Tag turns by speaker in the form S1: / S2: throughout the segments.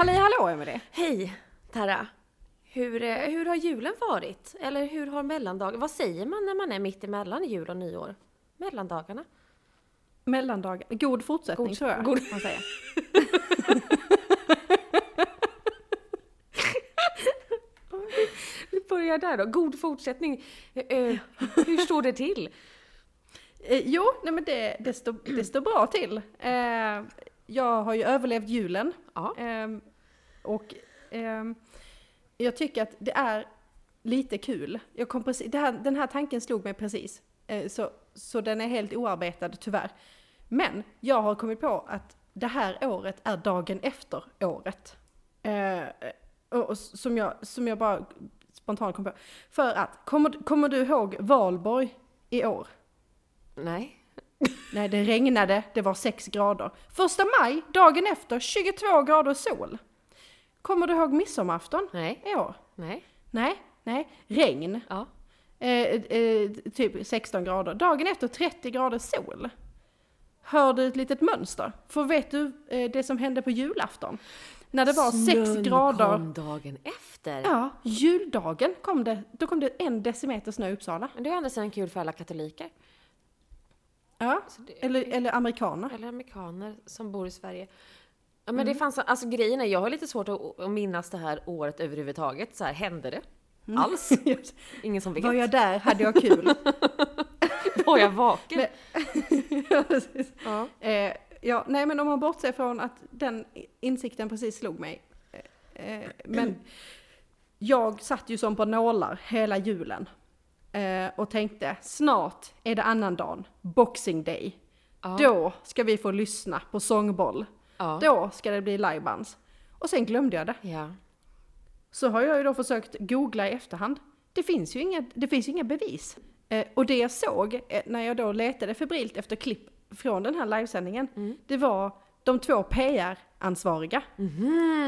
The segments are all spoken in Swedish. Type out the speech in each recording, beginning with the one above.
S1: Halli hallå Emelie!
S2: Hej Tara! Hur, eh, hur har julen varit? Eller hur har mellandagen... Vad säger man när man är mitt emellan jul och nyår? Mellandagarna?
S1: Mellandagar. God fortsättning
S2: God-
S1: tror jag
S2: god-
S1: man säger.
S2: Vi börjar där då. God fortsättning. Eh, eh, hur står det till?
S1: Jo, nej men det, det, står, det står bra till. Jag har ju överlevt julen.
S2: Ja.
S1: Och ehm, jag tycker att det är lite kul. Jag kom precis, här, den här tanken slog mig precis. Eh, så, så den är helt oarbetad tyvärr. Men jag har kommit på att det här året är dagen efter året. Eh, och, och som, jag, som jag bara spontant kom på. För att, kommer, kommer du ihåg Valborg i år?
S2: Nej.
S1: Nej, det regnade, det var 6 grader. Första maj, dagen efter, 22 grader sol. Kommer du ihåg midsommarafton
S2: Nej.
S1: i år?
S2: Nej.
S1: Nej, nej. Regn,
S2: Ja.
S1: eh, eh, typ 16 grader. Dagen efter 30 grader sol. Hör du ett litet mönster? För vet du eh, det som hände på julafton? När det var 6
S2: Snön
S1: grader.
S2: kom dagen efter.
S1: Ja, juldagen kom det. Då kom det en decimeter snö i Uppsala.
S2: Men det är å andra sidan kul för alla katoliker.
S1: Ja,
S2: det-
S1: eller, eller amerikaner.
S2: Eller amerikaner som bor i Sverige. Ja, men det fanns, alltså grejen är, jag har lite svårt att, att minnas det här året överhuvudtaget. Så här, hände det? Alls? Ingen som vet.
S1: Var jag där hade jag kul.
S2: Var jag vaken?
S1: Ja, precis.
S2: Ja.
S1: Eh, ja, nej men om man bortser från att den insikten precis slog mig. Eh, eh, men jag satt ju som på nålar hela julen. Eh, och tänkte, snart är det annandagen, boxing day.
S2: Ja.
S1: Då ska vi få lyssna på sångboll.
S2: Ja.
S1: Då ska det bli livebands. Och sen glömde jag det.
S2: ja.
S1: Så har jag ju då försökt googla i efterhand. Det finns ju inga, det finns inga bevis. Eh, och det jag såg eh, när jag då letade febrilt efter klipp från den här livesändningen, det var de två PR-ansvariga.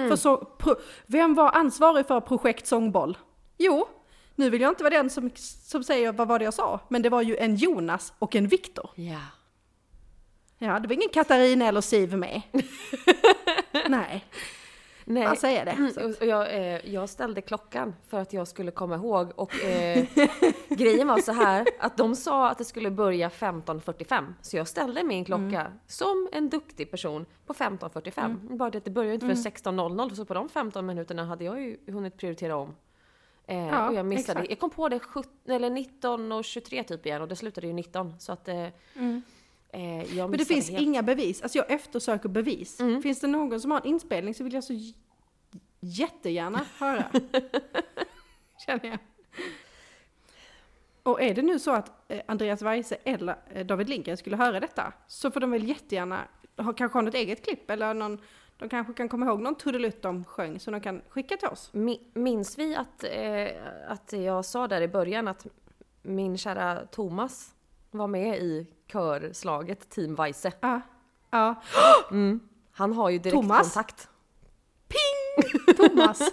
S1: För så, pro, vem var ansvarig för projekt Sångboll? Jo, nu vill jag inte vara den som, som säger vad var det jag sa, men det var ju en Jonas och en Viktor.
S2: Ja.
S1: Ja, det var ingen Katarina eller Siv med. Nej,
S2: Nej.
S1: jag säger det. Så.
S2: Och- jag, eh, jag ställde klockan för att jag skulle komma ihåg och eh, grejen var så här att de sa att det skulle börja 15.45 så jag ställde min klocka som en duktig person på 15.45. Bara det att det började inte förrän 16.00 så på de 15 minuterna hade jag ju hunnit prioritera om. Eh,
S1: Ja,
S2: och jag missade,
S1: exakt.
S2: jag kom på det 17, eller 19 och 23 typ igen och det slutade ju 19 så att eh, eh,
S1: Men det finns
S2: helt.
S1: inga bevis. Alltså jag eftersöker bevis.
S2: Mm.
S1: Finns det någon som har en inspelning så vill jag så jättegärna höra. Känner jag. Och är det nu så att eh, Andreas Weise eller eh, David Lindgren skulle höra detta så får de väl jättegärna ha, kanske ha något eget klipp eller någon, de kanske kan komma ihåg någon trudelutt de sjöng som de kan skicka till oss.
S2: Mi- Minns vi att, eh, att jag sa där i början att min kära Thomas var med i körslaget Team Weise?
S1: Ja. Ja.
S2: Han har ju direktkontakt.
S1: Thomas.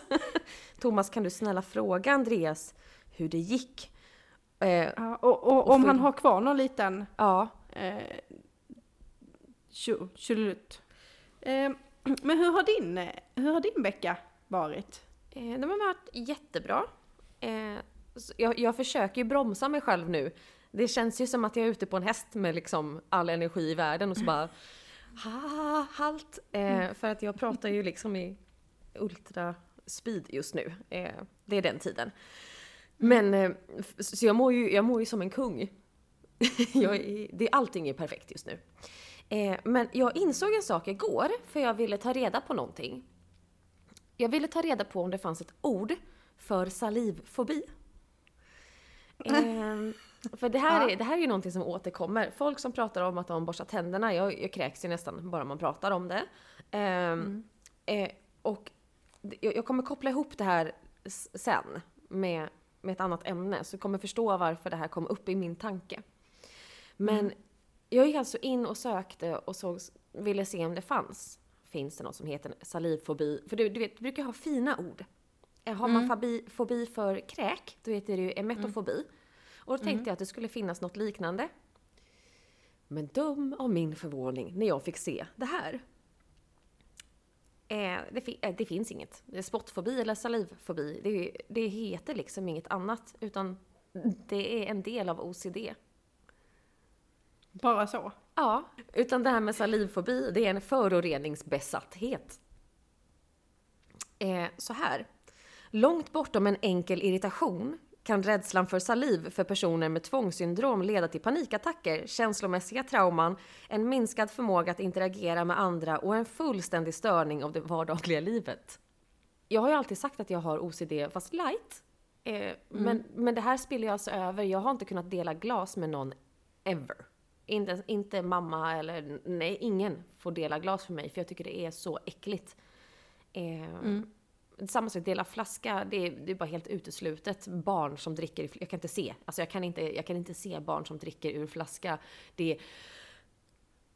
S2: Thomas, kan du snälla fråga Andreas hur det gick? Eh,
S1: Ja, och, och om
S2: Och
S1: han
S2: för-
S1: har kvar någon liten
S2: ja,
S1: Eh. Eh, men hur har din, hur har din vecka varit?
S2: eh, de har varit jättebra. Eh, jag, jag försöker ju bromsa mig själv nu. Det känns ju som att jag är ute på en häst med liksom all energi i världen och så bara ha, halt. Eh, för att jag pratar ju liksom i ultra speed just nu. Eh, det är den tiden. Men eh, så jag mår ju, jag mår ju som en kung. jag är, det, allting är perfekt just nu. Eh, men jag insåg en sak igår, för jag ville ta reda på någonting. Jag ville ta reda på om det fanns ett ord för salivfobi. För det här, är, det här är ju någonting som återkommer. Folk som pratar om att de borstar tänderna, jag, jag kräks ju nästan bara man pratar om det. Ehm, eh, och jag, jag kommer koppla ihop det här sen med, med ett annat ämne, så jag kommer förstå varför det här kom upp i min tanke. Men jag gick alltså in och sökte och såg, ville se om det fanns. Finns det något som heter salivfobi? För du, du vet, du brukar ha fina ord. Eh, Har man fobi, fobi för kräk, då heter det ju emetofobi. Och då tänkte jag att det skulle finnas något liknande. Men dum av min förvåning när jag fick se det här. Eh, det, fi- eh, det finns inget. Det är spottfobi eller salivfobi. Det, det heter liksom inget annat. Utan det är en del av OCD.
S1: Bara så.
S2: Ja, utan det här med salivfobi, det är en föroreningsbesatthet. Eh, så här. Långt bortom en enkel irritation kan rädslan för saliv för personer med tvångssyndrom leda till panikattacker, känslomässiga trauman, en minskad förmåga att interagera med andra och en fullständig störning av det vardagliga livet. Jag har ju alltid sagt att jag har OCD, fast light. Eh, men, men det här spiller jag alltså över. Jag har inte kunnat dela glas med någon ever. Inte, inte mamma eller nej, ingen får dela glas för mig för jag tycker det är så äckligt. Eh, Samma sak, dela flaska, det är, det är bara helt uteslutet. Barn som dricker, jag kan inte se, alltså jag kan inte, jag kan inte se barn som dricker ur flaska. Det är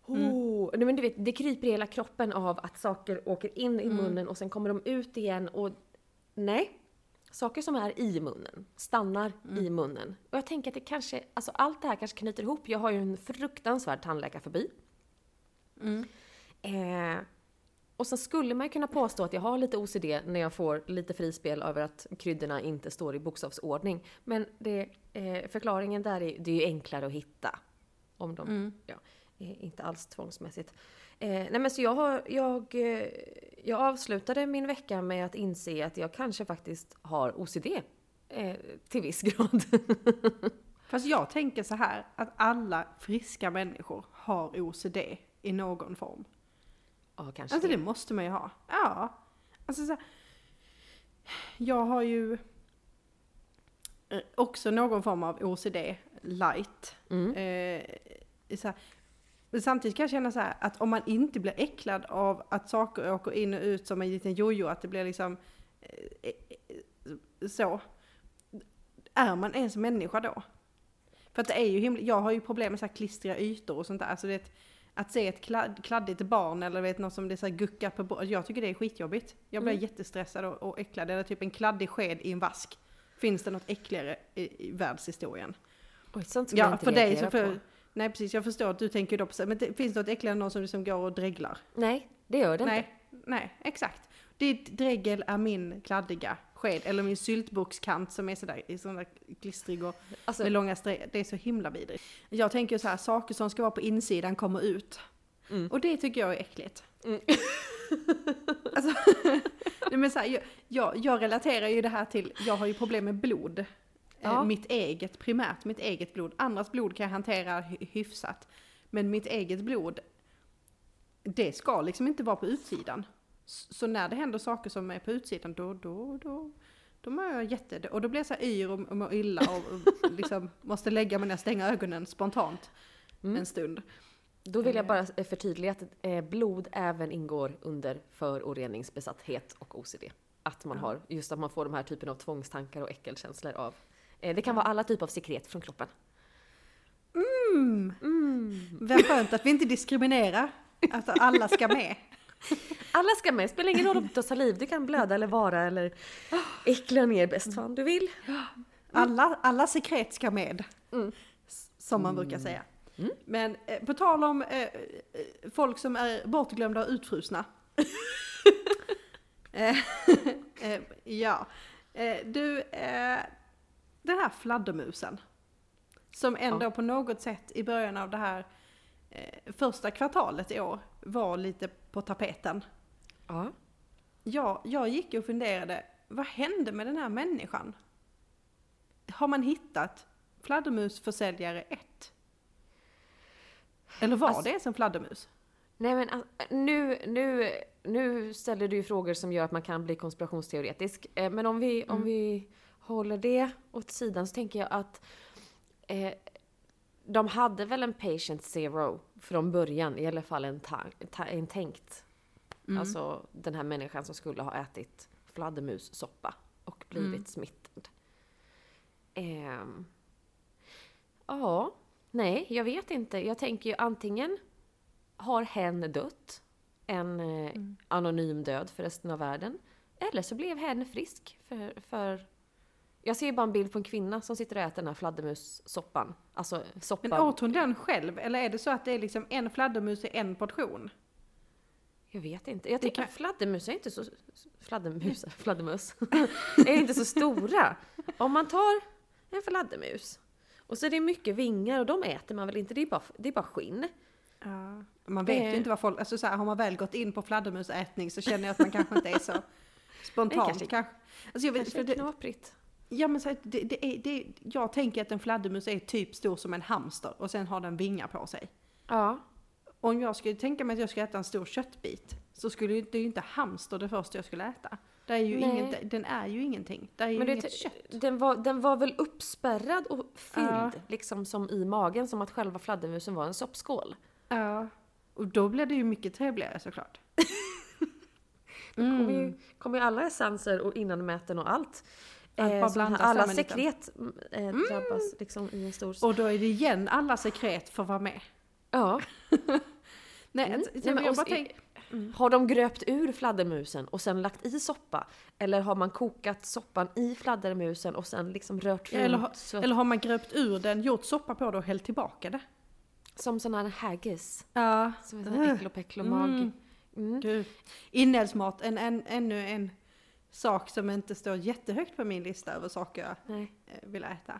S2: Oh, nej, men du vet, det kryper i hela kroppen av att saker åker in i munnen och sen kommer de ut igen och nej. Saker som är i munnen stannar i munnen. Och jag tänker att det kanske, alltså allt det här kanske knyter ihop. Jag har ju en fruktansvärd tandläkarfobi. Eh, och sen skulle man ju kunna påstå att jag har lite OCD när jag får lite frispel över att kryddorna inte står i bokstavsordning. Men det, eh, förklaringen där är, det är ju enklare att hitta. Om de, ja, eh, inte alls tvångsmässigt. Eh, nej men så jag, har, jag, eh, jag avslutade min vecka med att inse att jag kanske faktiskt har OCD. Eh, till viss grad.
S1: Fast jag tänker så här, att alla friska människor har OCD i någon form.
S2: Ja, kanske
S1: Alltså
S2: det.
S1: måste man ju ha. Ja. Alltså så här, jag har ju eh, också någon form av OCD light.
S2: Mm.
S1: Eh, så här, men samtidigt kan jag känna så här att om man inte blir äcklad av att saker åker in och ut som en liten jojo, att det blir liksom eh, eh, så. Är man ens människa då? För att det är ju himla, jag har ju problem med så här klistriga ytor och sånt där. Alltså det, att se ett kladd, kladdigt barn eller vet något som det så här guckar på bordet. Jag tycker det är skitjobbigt. Jag blir
S2: Mm.
S1: jättestressad och, och äcklad. Eller typ en kladdig sked i en vask. Finns det något äckligare i, i världshistorien?
S2: Oj, sånt jag
S1: Ja,
S2: inte
S1: för dig så för,
S2: på.
S1: Nej precis, jag förstår att du tänker då på Men det, finns det något äckligare än någon som liksom går och dreglar?
S2: Nej, det gör det inte.
S1: Nej, nej, exakt. Ditt dregel är min kladdiga sked. Eller min syltburkskant som är sådär, i sån där klistrig och
S2: Alltså,
S1: med långa streck. Det är så himla vidrigt. Jag tänker så här, saker som ska vara på insidan kommer ut.
S2: Mm.
S1: Och det tycker jag är äckligt.
S2: Mm.
S1: alltså, nej, men så här, jag, jag, jag relaterar ju det här till, jag har ju problem med blod. Eh,
S2: Ja.
S1: Mitt eget, primärt mitt eget blod. Andras blod kan jag hantera hy- hyfsat. Men mitt eget blod, det ska liksom inte vara på utsidan. Så när det händer saker som är på utsidan, då, då, då, då mår jag jätte... Och då blir jag så här yr och, och mår illa och, och liksom måste lägga mig ner och stänga ögonen spontant
S2: Mm.
S1: en stund.
S2: Då vill jag
S1: Eh.
S2: bara förtydliga att eh, blod även ingår under föroreningsbesatthet och OCD. Att man har, just att man får de här typen av tvångstankar och äckelkänslor av. Eh, det kan vara alla typer av sekret från kroppen.
S1: Mm.
S2: Mm.
S1: Vad skönt att vi inte diskriminerar. Att alla ska med.
S2: Alla ska med, spelar ingen roll om du har saliv, du kan blöda eller vara eller äckla ner bäst fan du vill.
S1: Alla, alla sekret ska med.
S2: Mm.
S1: Som man brukar säga.
S2: Mm.
S1: Men eh, på tal om eh, eh, folk som är bortglömda och utfrusna. eh, eh, ja. Eh, du, eh, den här fladdermusen. Som ändå
S2: Ja.
S1: på något sätt i början av det här eh, första kvartalet i år var lite på tapeten.
S2: Ja.
S1: Ja, jag gick och funderade, vad hände med den här människan? Har man hittat fladdermusförsäljare 1? Eller var
S2: Alltså-
S1: det ens en fladdermus?
S2: Nej men alltså, nu, nu, nu ställer du ju frågor som gör att man kan bli konspirationsteoretisk. Eh, Men om vi, om
S1: Mm.
S2: vi håller det åt sidan så tänker jag att eh, de hade väl en patient zero från början, i alla fall en, ta, en tänkt.
S1: Mm.
S2: Alltså den här människan som skulle ha ätit fladdermussoppa och blivit
S1: Mm.
S2: smittad. Ehm, ja, nej, jag vet inte. Jag tänker ju antingen har hen dött, en eh,
S1: Mm.
S2: anonym död för resten av världen. Eller så blev hen frisk för, för... Jag ser ju bara en bild på en kvinna som sitter och äter den här fladdermussoppan. Alltså soppa.
S1: Men åt hon den själv? Eller är det så att det är liksom en fladdermus i en portion?
S2: Jag vet inte. Jag tycker
S1: kan-
S2: fladdermus är inte så... Fladdermus, fladdermöss. är inte så stora. Om man tar en fladdermus och så är det mycket vingar och de äter man väl inte, det är bara, det är bara skinn.
S1: Ja. Man vet
S2: Det-
S1: ju inte vad folk, alltså så här, har man väl gått in på fladdermusätning så känner jag att man kanske inte är så spontant.
S2: kanske-
S1: kanske. Alltså jag vet,
S2: Kanske
S1: det,
S2: knaprigt.
S1: Ja, men så här, det, det är, det, jag tänker att en fladdermus är typ stor som en hamster och sen har den vingar på sig.
S2: Ja.
S1: Om jag skulle tänka mig att jag ska äta en stor köttbit så skulle det ju inte hamster det första jag skulle äta. Det är ju
S2: Nej.
S1: inget, den är ju ingenting. Det är ju
S2: Men det,
S1: inget kött.
S2: den, var, den var väl uppspärrad och fylld,
S1: Ja.
S2: liksom som i magen, som att själva fladdermusen var en soppskål.
S1: Ja. Och då blir det ju mycket trevligare såklart.
S2: kommer, ju, kommer ju alla essenser och innanmäten och allt.
S1: Allt bara
S2: Eh, sån
S1: blandas
S2: här, alla sekret eh, drabbas liksom i en stor...
S1: Och då är det igen alla sekret får vara med.
S2: Ja.
S1: Nej,
S2: Mm. Nej,
S1: jag bara
S2: och så-
S1: tänk,
S2: Har de gröpt ur fladdermusen och sen lagt i soppa? Eller har man kokat soppan i fladdermusen och sen liksom rört runt?
S1: eller,
S2: så,
S1: eller har man gröpt ur den, gjort soppa på det och hällt tillbaka det?
S2: Som sån här haggis.
S1: Ja.
S2: Som en sån här äckelopecklomag.
S1: Mm.
S2: Mm.
S1: Inälvsmat, en, en, ännu en sak som inte står jättehögt på min lista över saker jag
S2: Nej.
S1: eh, vill äta.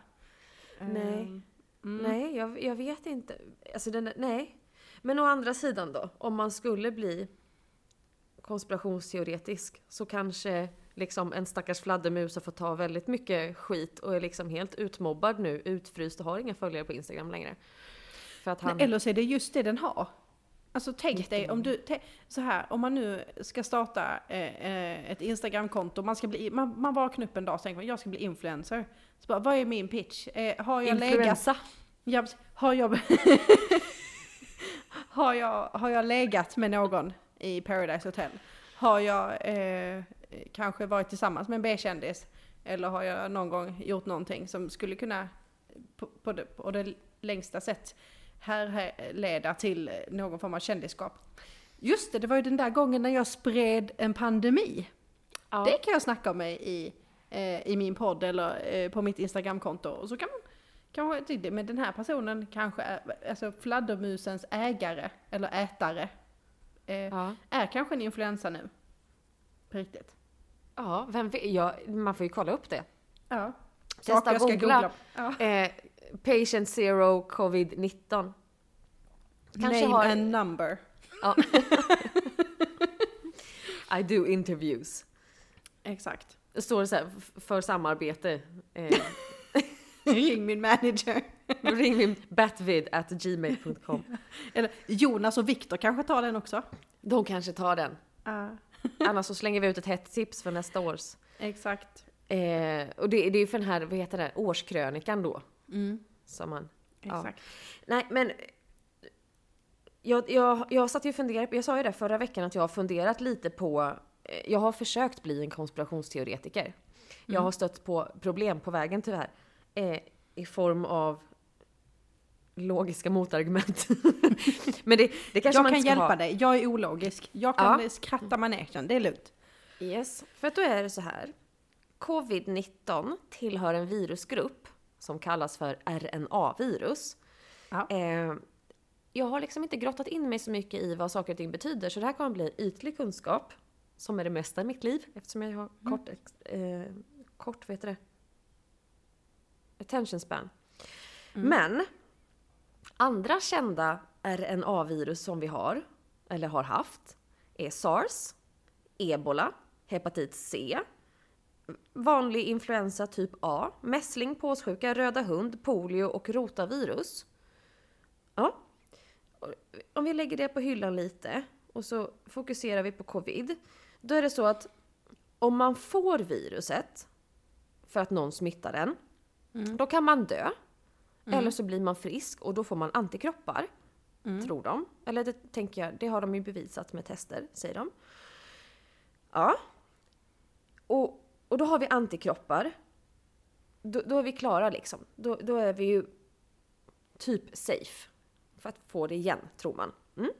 S2: Nej.
S1: Ehm, mm.
S2: Nej, jag, jag vet inte. Alltså den, nej. Men å andra sidan då, om man skulle bli konspirationsteoretisk så kanske liksom en stackars fladdermus har fått ta väldigt mycket skit och är liksom helt utmobbad nu, utfryst och har inga följare på Instagram längre. För att han...
S1: Eller så är det just det den har. Alltså tänk dig om du, så här, om man nu ska starta eh, eh, ett Instagramkonto, man ska bli, man, man vaknar upp en dag och tänker jag ska bli influencer. Så bara, vad är min pitch? Eh, har jag legat
S2: Influensa.
S1: Precis. har jag, har jag, har jag legat med någon i Paradise Hotel? Har jag eh, kanske varit tillsammans med en B-kändis? Eller har jag någon gång gjort någonting som skulle kunna på, på, det, på det längsta sätt härleda till någon form av kändisskap? Just det, det var ju den där gången när jag spred en pandemi.
S2: Ja.
S1: Det kan jag snacka om i, eh, i min podd eller eh, på mitt Instagramkonto. Och så kan man kanske tycka, men den här personen kanske är, alltså fladdermusens ägare eller ätare eh,
S2: Ja.
S1: är kanske en influensa nu. På riktigt.
S2: ja, vem? Ja, man får ju kolla upp det.
S1: Ja.
S2: Testa
S1: jag ska
S2: googla.
S1: googla. Ja.
S2: Eh, patient zero covid-19. Kanske
S1: Name
S2: har-
S1: and number.
S2: Ja. I do interviews.
S1: Exakt.
S2: Det står så här, för samarbete. Eh,
S1: Ring min manager.
S2: ring min batvid at gmail.com.
S1: Eller Jonas och Viktor kanske tar den också.
S2: De kanske tar den.
S1: Ja.
S2: Annars så slänger vi ut ett hett tips för nästa års.
S1: Exakt.
S2: Eh, och det, det är ju för den här, vad heter det, årskrönikan då.
S1: Mm.
S2: Som man, ja.
S1: Exakt.
S2: Nej men jag, jag, jag satt ju och funderade, jag sa ju det förra veckan att jag har funderat lite på, eh, jag har försökt bli en konspirationsteoretiker. Jag har stött på problem på vägen tyvärr. Eh, I form av logiska motargument. men det, det kanske
S1: Jag
S2: man
S1: kan
S2: ska
S1: hjälpa
S2: ha.
S1: dig, jag är ologisk. Jag kan
S2: Ja.
S1: skratta manegen, det är lugnt.
S2: Yes, för att då är det så här. Covid-19 tillhör en virusgrupp som kallas för RNA-virus.
S1: Ja.
S2: Eh, jag har liksom inte grottat in mig så mycket i vad saker och ting betyder, så det här kommer bli ytlig kunskap, som är det mesta i mitt liv, eftersom jag har kort, ex- eh, kort vad heter det? Attention span. Men, andra kända RNA-virus som vi har, eller har haft, är SARS, ebola, hepatit C, vanlig influensa typ A, mässling, påssjuka, röda hund, polio och rotavirus. Ja. Om vi lägger det på hyllan lite och så fokuserar vi på covid. Då är det så att om man får viruset för att någon smittar den, då kan man dö. Eller så blir man frisk och då får man antikroppar. Tror de. Eller det tänker jag, det har de ju bevisat med tester, säger de. Ja. Och, och då har vi antikroppar. Då, då är vi klara liksom. Då, då är vi ju typ safe. För att få det igen, tror man. Mm?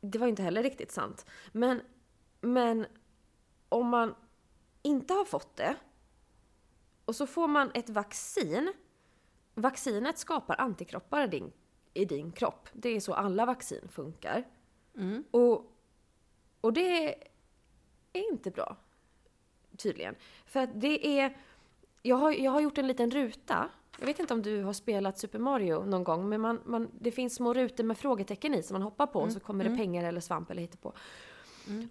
S2: Det var ju inte heller riktigt sant. Men, men om man inte har fått det och så får man ett vaccin. Vaccinet skapar antikroppar i din, i din kropp. Det är så alla vaccin funkar. Och Och det är inte bra. Tydligen. För att det är... Jag har, jag har gjort en liten ruta. Jag vet inte om du har spelat Super Mario någon gång, men man, man, det finns små rutor med frågetecken i som man hoppar på och så kommer det pengar eller svamp eller på.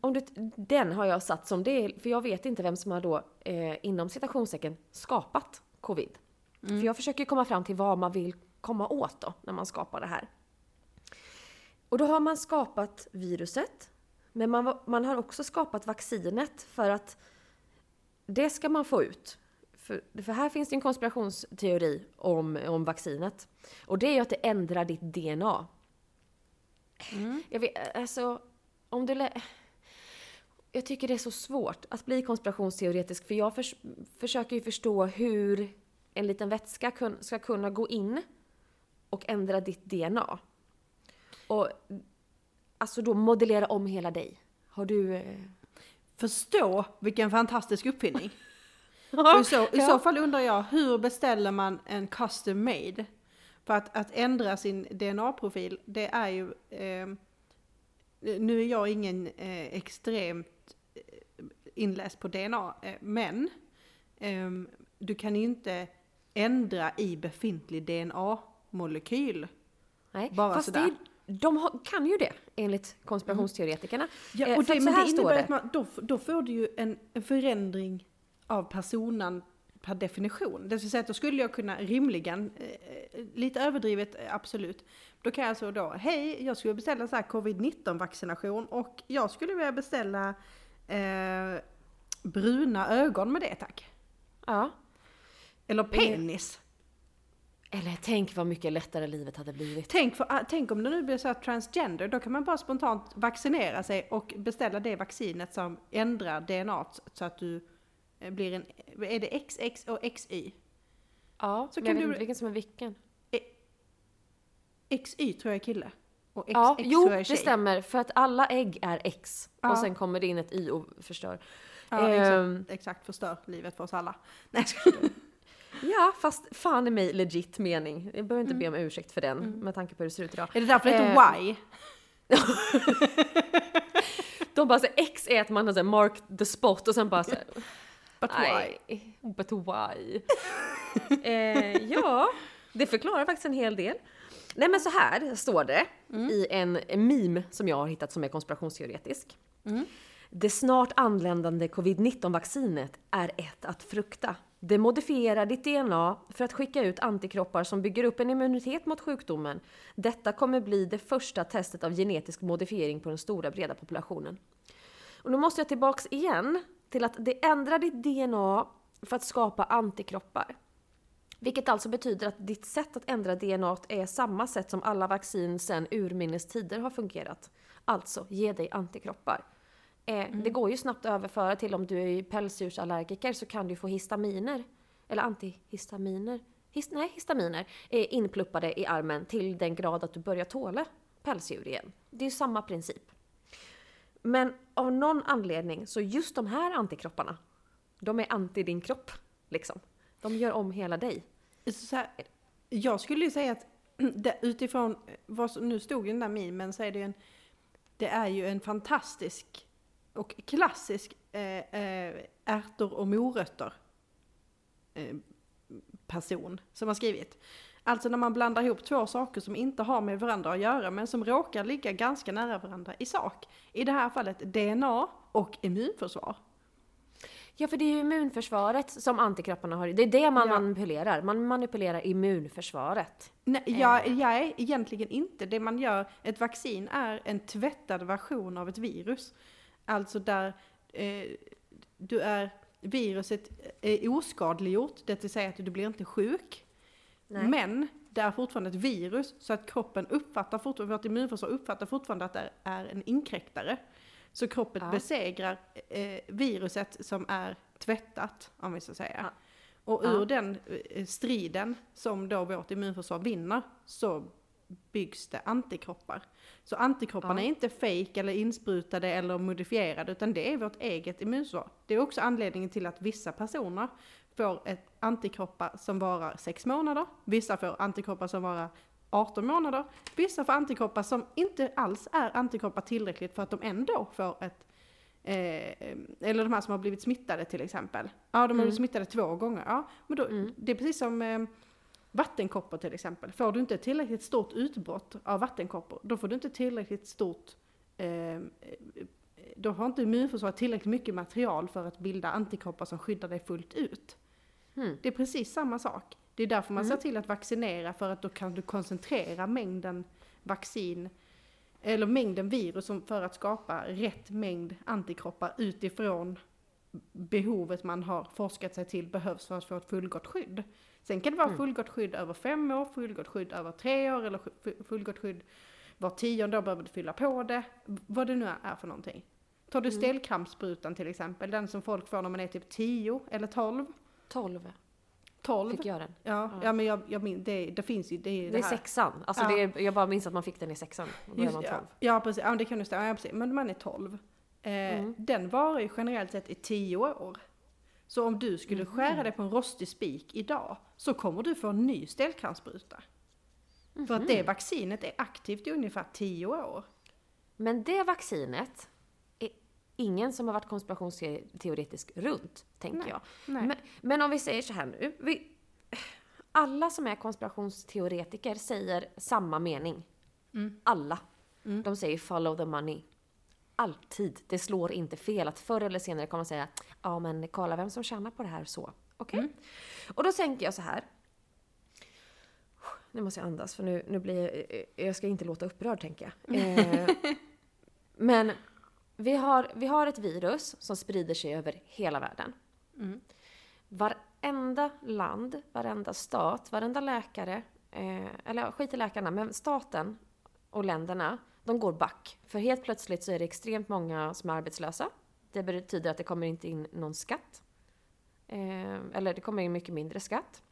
S2: Om det, den har jag satt som det, för jag vet inte vem som har då eh, inom citationstecken skapat covid. För jag försöker komma fram till vad man vill komma åt då när man skapar det här. Och då har man skapat viruset, men man, man har också skapat vaccinet för att det ska man få ut. För, för här finns det en konspirationsteori om, om vaccinet. Och det är ju att det ändrar ditt DNA. Jag vet, alltså, om du... Jag tycker det är så svårt att bli konspirationsteoretisk för jag förs försöker ju förstå hur en liten vätska kun ska kunna gå in och ändra ditt DNA. Och alltså då modellera om hela dig. Har du...
S1: Förstå vilken fantastisk uppfinning. I, så, I så fall undrar jag, hur beställer man en custom made? För att, att ändra sin DNA-profil, det är ju... Eh, nu är jag ingen eh, extremt eh, inläst på DNA, eh, men ehm, du kan ju inte ändra i befintlig DNA-molekyl.
S2: Nej,
S1: Bara
S2: fast
S1: sådär.
S2: det, är- de kan ju det enligt konspirationsteoretikerna.
S1: Ja,
S2: Eh,
S1: och det,
S2: så
S1: men det innebär
S2: det.
S1: att man, då, då får du ju en, en förändring av personen per definition. Det vill säga att då skulle jag kunna rimligen, eh, lite överdrivet eh, absolut, då kan jag alltså då, hej, jag skulle beställa så här covid-19 vaccination och jag skulle vilja beställa eh, bruna ögon med det tack.
S2: Ja.
S1: Eller penis.
S2: Eller tänk vad mycket lättare livet hade blivit.
S1: Tänk, för, ah, tänk om det nu blir så här transgender, då kan man bara spontant vaccinera sig och beställa det vaccinet som ändrar DNA så att du eh, blir en, är det XX och XY?
S2: Ja,
S1: Så
S2: men
S1: kan
S2: jag vet
S1: du-
S2: inte vilken som är vilken.
S1: XY tror jag är kille. Och XX
S2: Ja, jo,
S1: tror jag är
S2: det
S1: tjej.
S2: stämmer. För att alla ägg är X.
S1: Ja.
S2: Och sen kommer det in ett Y och förstör.
S1: Ja,
S2: Ehm.
S1: exakt, exakt, förstör livet för oss alla. Nej.
S2: Ja, fast fan i mig legit mening. Jag behöver inte be om ursäkt för den med tanke på hur det ser ut idag.
S1: Är det därför det
S2: Eh.
S1: heter Y?
S2: De bara så X är att man har så här, marked the spot och sen bara så här,
S1: But why?
S2: But why? eh, ja, det förklarar faktiskt en hel del. Nej men så här står det i en, meme som jag har hittat som är konspirationsteoretisk. Det snart anländande covid-19-vaccinet är ett att frukta. Det modifierar ditt DNA för att skicka ut antikroppar som bygger upp en immunitet mot sjukdomen. Detta kommer bli det första testet av genetisk modifiering på den stora breda populationen. Och nu måste jag tillbaks igen till att det ändrar ditt DNA för att skapa antikroppar. Vilket alltså betyder att ditt sätt att ändra DNA är samma sätt som alla vaccin sedan urminnes tider har fungerat. Alltså, ge dig antikroppar. Eh, Det går ju snabbt att överföra till om du är pälsdjursallergiker så kan du få histaminer, eller antihistaminer, his, nej histaminer, eh, inpluppade i armen till den grad att du börjar tåla pälsdjur igen. Det är samma princip. Men av någon anledning så just de här antikropparna, de är anti din kropp. Liksom. De gör om hela dig.
S1: Så här, jag skulle ju säga att utifrån vad som nu stod i den där memen så är det ju en, det är ju en fantastisk och klassisk eh, eh, ärtor och morötter eh, person som har skrivit. Alltså när man blandar ihop två saker som inte har med varandra att göra men som råkar ligga ganska nära varandra i sak. I det här fallet DNA och immunförsvar.
S2: Ja, för det är ju immunförsvaret som antikropparna har. Det är det man
S1: Ja.
S2: manipulerar. Man manipulerar immunförsvaret.
S1: Nej, jag, jag är egentligen inte. Det man gör, ett vaccin är en tvättad version av ett virus. Alltså där eh, du är, viruset är oskadliggjort, det vill säga att du blir inte sjuk.
S2: Nej.
S1: Men det är fortfarande ett virus, så att kroppen uppfattar fortfarande, vårt immunförsvar uppfattar fortfarande att det är en inkräktare. Så kroppen
S2: Ja.
S1: besegrar eh, viruset som är tvättat, om vi ska säga.
S2: Ja.
S1: Och
S2: Ja.
S1: ur den eh, striden som då vårt immunförsvar vinner så byggs det antikroppar. Så antikropparna
S2: Ja.
S1: är inte fake eller insprutade eller modifierade utan det är vårt eget immunförsvar. Det är också anledningen till att vissa personer får ett antikroppar som varar sex månader, vissa får antikroppar som varar 18 månader. Vissa får antikroppar som inte alls är antikroppar tillräckligt för att de ändå får ett Eh, eller de här som har blivit smittade till exempel. Ja, de har blivit
S2: Mm.
S1: smittade två gånger. Ja, men då,
S2: Mm.
S1: det är precis som eh, vattenkoppor till exempel. Får du inte tillräckligt stort utbrott av vattenkoppor, då får du inte tillräckligt stort eh, eh, då har inte immunförsvaret tillräckligt mycket material för att bilda antikroppar som skyddar dig fullt ut.
S2: Hmm.
S1: Det är precis samma sak. Det är därför man
S2: Mm.
S1: ser till att vaccinera för att då kan du koncentrera mängden vaccin eller mängden virus för att skapa rätt mängd antikroppar utifrån behovet man har forskat sig till behövs för att få ett fullgott skydd. Sen kan det vara
S2: Mm.
S1: fullgott skydd över fem år, fullgott skydd över tre år eller fullgott skydd var tionde år behöver du fylla på det. Vad det nu är för någonting. Tar du
S2: Mm.
S1: stelkrampssprutan till exempel, den som folk får när man är typ 10 eller 12?
S2: 12
S1: 12?
S2: fick jag den.
S1: Ja,
S2: Ja.
S1: ja men jag, jag min, det, det finns ju, det är ju
S2: Det är
S1: här.
S2: sexan. Alltså
S1: Ja.
S2: det är, jag bara minns att man fick den i sexan. Och då är
S1: Just,
S2: man
S1: ja,
S2: 12.
S1: ja precis, ja det kan du stämma, ja, precis. men man är 12. Eh,
S2: Mm.
S1: Den varar ju generellt sett i 10 år. Så om du skulle
S2: Mhm.
S1: skära dig på en rostig spik idag så kommer du få en ny stelkrampsspruta. För att det
S2: Mhm.
S1: vaccinet är aktivt i ungefär 10 år.
S2: Men det vaccinet är ingen som har varit konspirationsteoretisk runt, tänker
S1: Nej.
S2: jag.
S1: Nej.
S2: Men, men om vi säger så här nu. Vi, alla som är konspirationsteoretiker säger samma mening.
S1: Mm.
S2: Alla.
S1: Mm.
S2: De säger follow the money. Alltid. Det slår inte fel att förr eller senare kommer man säga ja men kolla vem som tjänar på det här så. Okej?
S1: Mm.
S2: Och då tänker jag så här. Nu måste jag andas för nu, nu blir jag, jag ska inte låta upprörd tänker jag. Eh, men vi har, vi har ett virus som sprider sig över hela världen.
S1: Mm.
S2: Varenda land, varenda stat, varenda läkare, eh, eller skit i läkarna, men staten och länderna, de går back. För helt plötsligt så är det extremt många som är arbetslösa. Det betyder att det kommer inte in någon skatt. Eh, eller det kommer in mycket mindre skatt.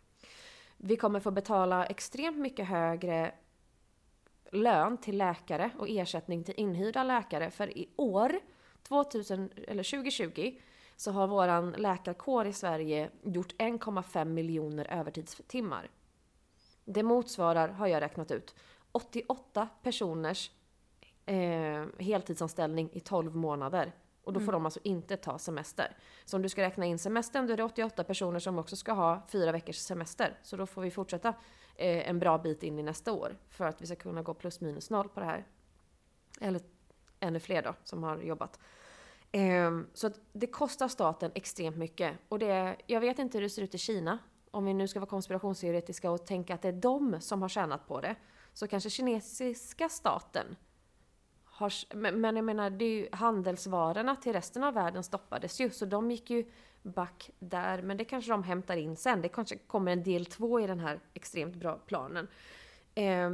S2: Vi kommer få betala extremt mycket högre lön till läkare och ersättning till inhyrda läkare. För i år, 2000, eller 2020, så har våran läkarkår i Sverige gjort 1,5 miljoner övertidstimmar. Det motsvarar, har jag räknat ut, 88 personers eh, heltidsanställning i 12 månader. Och då får de alltså inte ta semester. Så om du ska räkna in semestern, då är det 88 personer som också ska ha fyra veckors semester. Så då får vi fortsätta eh, en bra bit in i nästa år för att vi ska kunna gå plus minus noll på det här. Eller ännu fler då, som har jobbat. Ehm, så det kostar staten extremt mycket. Och det, jag vet inte hur det ser ut i Kina. Om vi nu ska vara konspirationsteoretiska och tänka att det är de som har tjänat på det. Så kanske kinesiska staten har... Men, men jag menar, det är ju handelsvarorna till resten av världen stoppades ju. Så de gick ju back där. Men det kanske de hämtar in sen. Det kanske kommer en del två i den här extremt bra planen. Eh,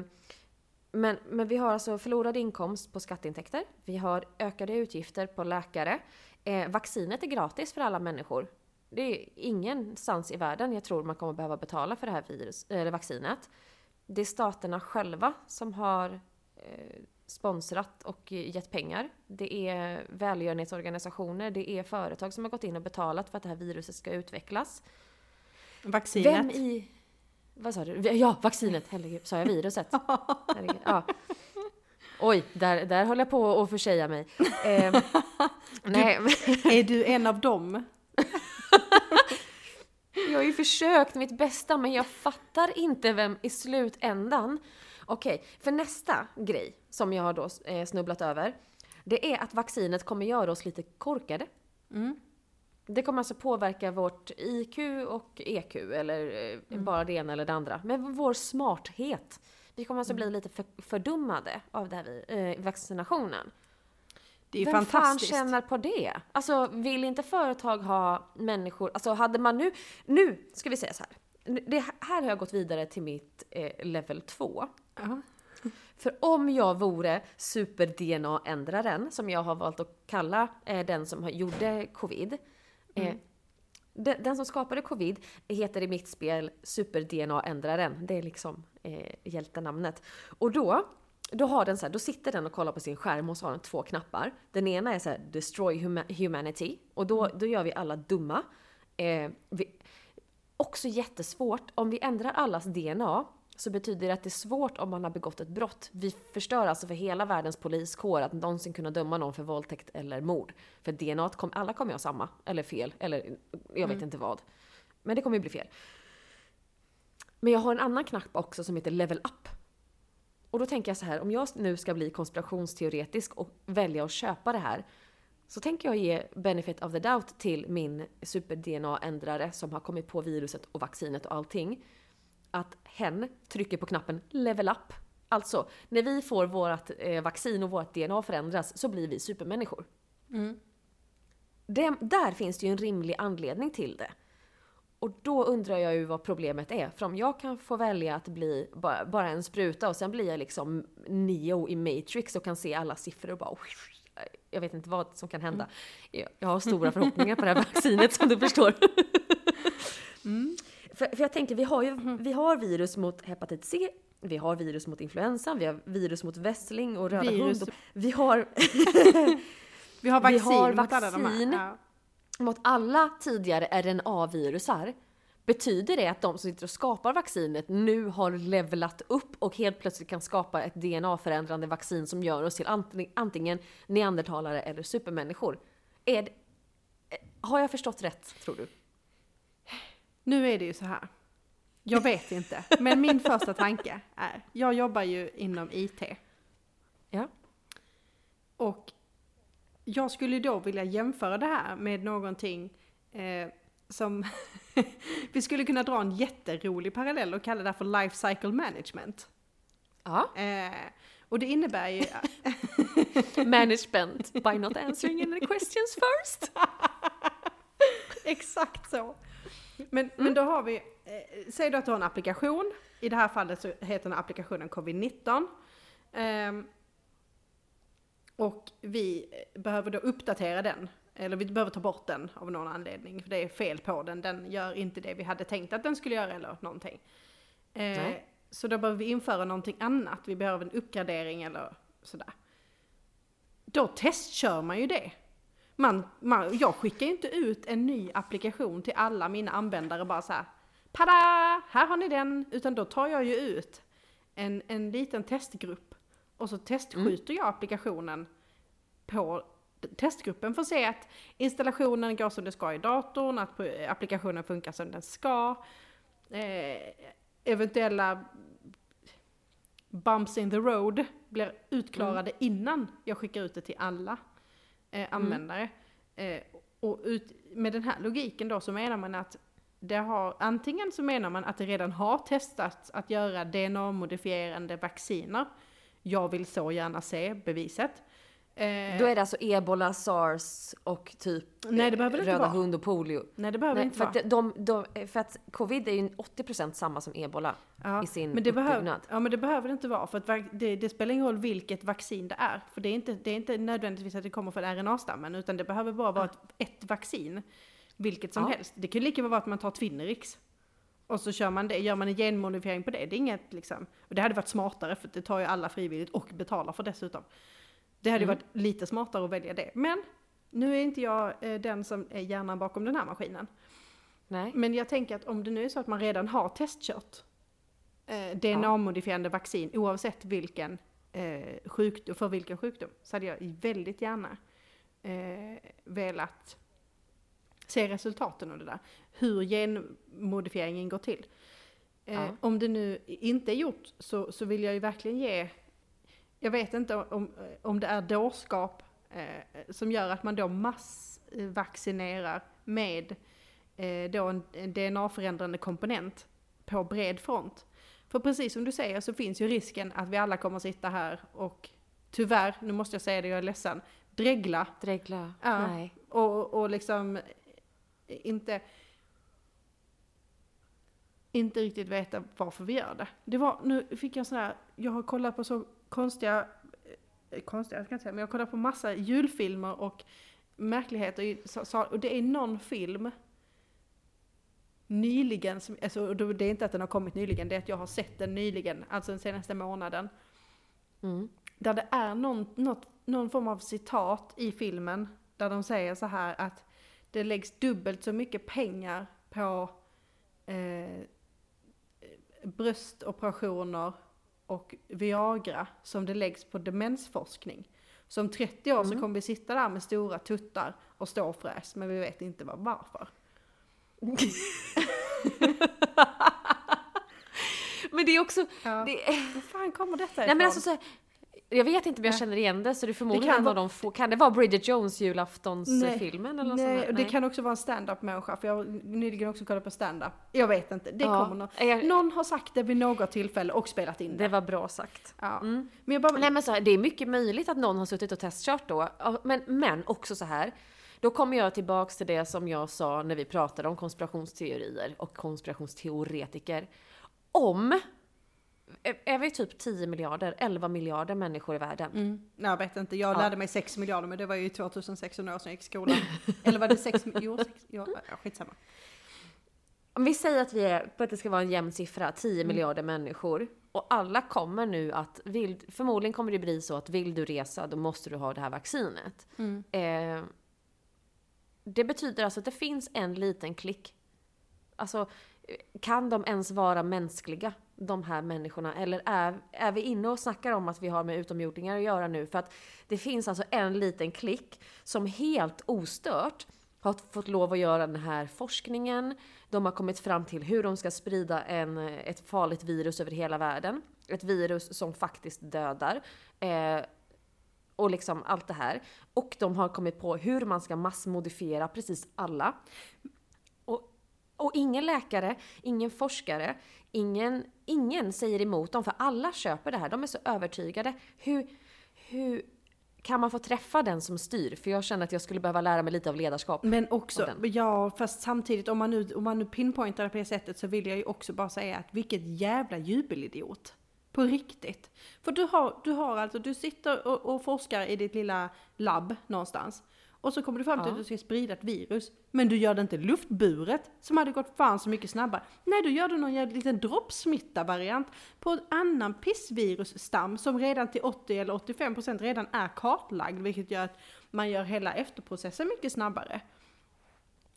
S2: men, men vi har alltså förlorad inkomst på skatteintäkter. Vi har ökade utgifter på läkare. Eh, vaccinet är gratis för alla människor. Det är ingenstans i världen jag tror man kommer behöva betala för det här virus, eller vaccinet. Det är staterna själva som har eh, sponsrat och gett pengar. Det är välgörenhetsorganisationer, det är företag som har gått in och betalat för att det här viruset ska utvecklas.
S1: Vaccinet.
S2: Vem i... Vad sa du? Ja, vaccinet! Herregud, sa jag viruset? Herregud, ja. Oj, där, där höll jag på att försäga mig. Eh, nej, men
S1: Är du en av dem?
S2: jag har ju försökt mitt bästa men jag fattar inte vem i slutändan. Okej, för nästa grej som jag har då eh, snubblat över. Det är att vaccinet kommer göra oss lite korkade.
S1: Mm.
S2: Det kommer alltså påverka vårt IQ och EQ, eller eh, bara det ena eller det andra. Men vår smarthet. Vi kommer alltså bli lite för, fördummade av det här vi- eh, vaccinationen.
S1: Det är
S2: Vem fan
S1: fantastiskt.
S2: tjänar på det? Alltså vill inte företag ha människor, alltså hade man nu, nu ska vi säga så här. Det här har jag gått vidare till mitt eh, level 2.
S1: Ja.
S2: För om jag vore super-DNA-ändraren, som jag har valt att kalla eh, den som gjorde covid. Eh, den, den som skapade covid heter i mitt spel super-DNA-ändraren. Det är liksom eh, hjältenamnet. Och då, då, har den så här, då sitter den och kollar på sin skärm och så har den två knappar. Den ena är så här, destroy huma- humanity. Och då, då gör vi alla dumma. Eh, vi, också jättesvårt, om vi ändrar allas DNA så betyder det att det är svårt om man har begått ett brott. Vi förstör alltså för hela världens poliskår att någonsin kunna döma någon för våldtäkt eller mord. För DNA, kom, alla kommer ju ha samma, eller fel, eller jag vet inte vad. Men det kommer ju bli fel. Men jag har en annan knapp också som heter level up. Och då tänker jag så här, om jag nu ska bli konspirationsteoretisk och välja att köpa det här, så tänker jag ge benefit of the doubt till min super-DNA-ändrare som har kommit på viruset och vaccinet och allting. Att hen trycker på knappen level up. Alltså, när vi får vårt eh, vaccin och vårt DNA förändras så blir vi supermänniskor. Det, där finns det ju en rimlig anledning till det. Och då undrar jag ju vad problemet är. För om jag kan få välja att bli bara, bara en spruta och sen blir jag liksom Neo i Matrix och kan se alla siffror och bara jag vet inte vad som kan hända. Jag, jag har stora förhoppningar på det här vaccinet som du förstår. För, för jag tänker, vi har ju vi har virus mot hepatit C, vi har virus mot influensan, vi har virus mot vässling och röda
S1: Virus-
S2: hund. Vi har
S1: Vi har
S2: Vi
S1: vaccin
S2: har
S1: mot alla de
S2: vaccin.
S1: här. Ja.
S2: mot alla tidigare RNA-virusar. Betyder det att de som sitter och skapar vaccinet nu har levlat upp och helt plötsligt kan skapa ett DNA-förändrande vaccin som gör oss till antingen, neandertalare eller supermänniskor? Är det, har jag förstått rätt, tror du?
S1: Nu är det ju så här. Jag vet inte, men min första tanke är, jag jobbar ju inom IT
S2: Ja.
S1: och jag skulle då vilja jämföra det här med någonting eh, som vi skulle kunna dra en jätterolig parallell och kalla det för life cycle management.
S2: ja.
S1: Eh, och det innebär ju
S2: Management by not answering any questions first.
S1: Exakt så. Men, men då har vi, eh, säg då att du har en applikation. I det här fallet så heter den applikationen covid-19. Ehm, och vi eh, behöver då uppdatera den. Eller vi behöver ta bort den av någon anledning. För det är fel på den. Den gör inte det vi hade tänkt att den skulle göra eller någonting. Eh, så då behöver vi införa någonting annat. Vi behöver en uppgradering eller sådär. Då testkör man ju det. Man, man, jag skickar ju inte ut en ny applikation till alla mina användare bara så här. Pada! Här har ni den! Utan då tar jag ju ut en, en liten testgrupp och så testskjuter jag applikationen på testgruppen att se att installationen går som det ska i datorn, att applikationen funkar som den ska. Eh, eventuella bumps in the road blir utklarade innan jag skickar ut det till alla eh, användare. Eh, och ut, med den här logiken då så menar man att det har, antingen så menar man att det redan har testats att göra DNA-modifierande vacciner. Jag vill så gärna se beviset. Eh,
S2: Då är det alltså ebola, sars och typ
S1: Nej, det behöver det inte
S2: röda hund och polio.
S1: nej, det behöver
S2: Nej,
S1: inte
S2: för,
S1: vara.
S2: att de, de, för att covid är ju 80% samma som ebola
S1: Ja,
S2: i sin
S1: men det
S2: uppbyggnad.
S1: ja men det behöver det inte vara för att det, det spelar ingen roll vilket vaccin det är. För det är inte, det är inte nödvändigtvis att det kommer från RNA-stammen utan det behöver bara vara ett, ett vaccin. Vilket som
S2: Ja.
S1: helst. Det kan ju lika väl vara att man tar Twinrix. Och så kör man det, gör man en genmodifiering på det. Det är inget liksom. Och det hade varit smartare för det tar ju alla frivilligt och betalar för dessutom. Det hade
S2: Mm.
S1: varit lite smartare att välja det. Men nu är inte jag eh, den som är hjärnan bakom den här maskinen.
S2: Nej.
S1: Men jag tänker att om det nu är så att man redan har testkört eh, DNA-modifierande vaccin oavsett vilken eh, sjukdom, för vilken sjukdom, så hade jag väldigt gärna eh, velat se resultaten av det där. Hur genmodifieringen går till. Eh,
S2: Ja.
S1: Om det nu inte är gjort så, så vill jag ju verkligen ge, jag vet inte om, om det är dårskap eh, som gör att man då massvaccinerar med eh, då en, en DNA-förändrande komponent på bred front. För precis som du säger så finns ju risken att vi alla kommer sitta här och tyvärr, nu måste jag säga det, jag är ledsen, dregla
S2: Dregla.
S1: Ja.
S2: Nej.
S1: och, och liksom inte inte riktigt veta varför vi gör det. Det var, nu fick jag sån här, jag har kollat på så konstiga, eh, konstiga, jag ska inte säga, men jag har kollat på massa julfilmer och märkligheter. Och det är någon film nyligen, som, alltså, det är inte att den har kommit nyligen, det är att jag har sett den nyligen, alltså den senaste månaden.
S2: Mm.
S1: Där det är någon, något, någon form av citat i filmen där de säger så här att det läggs dubbelt så mycket pengar på eh, bröstoperationer och Viagra som det läggs på demensforskning. Så om 30 år så
S2: Mm.
S1: kommer vi sitta där med stora tuttar och ståfräs, men vi vet inte var, varför.
S2: Men det är också...
S1: Ja.
S2: Det,
S1: Var fan kommer detta
S2: nej
S1: ifrån?
S2: men alltså så här, jag vet inte om jag
S1: Nej.
S2: känner igen det så det är förmodligen
S1: Det
S2: en av
S1: vara-
S2: de få. Kan det vara Bridget Jones
S1: Nej.
S2: julaftonsfilmen eller något
S1: Nej,
S2: sånt
S1: och det kan också vara en stand-up människa, för jag har nyligen också kollat på stand-up. Jag vet inte, det
S2: Ja,
S1: kommer någon.
S2: jag-
S1: Någon har sagt det vid något tillfälle och spelat in det.
S2: Det var bra sagt.
S1: Ja.
S2: Mm.
S1: Men jag bara,
S2: Nej men så här, det är mycket möjligt att någon har suttit och testkört då. Men, men också så här. Då kommer jag tillbaks till det som jag sa när vi pratade om konspirationsteorier och konspirationsteoretiker. Om, är- vi typ 10 miljarder, 11 miljarder människor i världen?
S1: mm, nej, jag vet inte, jag
S2: Ja.
S1: lärde mig 6 miljarder men det var ju 2600 år sedan jag gick i skolan. Eller var det 6, jo, 6, ja, ja, skitsamma.
S2: Om vi säger att vi är, på att det ska vara en jämn siffra, 10
S1: Mm.
S2: miljarder människor. Och alla kommer nu att, vill, förmodligen kommer det bli så att vill du resa då måste du ha det här vaccinet.
S1: Mm.
S2: Eh, det betyder alltså att det finns en liten klick. Alltså, kan de ens vara mänskliga, de här människorna? Eller är, är vi inne och snackar om att vi har med utomjordingar att göra nu? För att det finns alltså en liten klick som helt ostört har fått lov att göra den här forskningen. De har kommit fram till hur de ska sprida en, ett farligt virus över hela världen. Ett virus som faktiskt dödar. Eh, och liksom allt det här. Och de har kommit på hur man ska massmodifiera precis alla. Och, ingen läkare, ingen forskare, ingen, ingen säger emot dem för alla köper det här. De är så övertygade. Hur, hur kan man få träffa den som styr? För jag känner att jag skulle behöva lära mig lite av ledarskap.
S1: Men också, ja fast samtidigt om man, nu, om man nu pinpointar det på det sättet så vill jag ju också bara säga att vilket jävla jubelidiot. På riktigt. För du har, du har alltså, du sitter och, och forskar i ditt lilla labb någonstans. Och så kommer du fram till
S2: Ja.
S1: att du ska sprida ett virus. Men du gör det inte luftburet, som hade gått fan så mycket snabbare. Nej, du gör det någon jävla liten droppsmitta-variant på en annan pissvirusstam som redan till 80 eller 85% redan är kartlagd. Vilket gör att man gör hela efterprocessen mycket snabbare.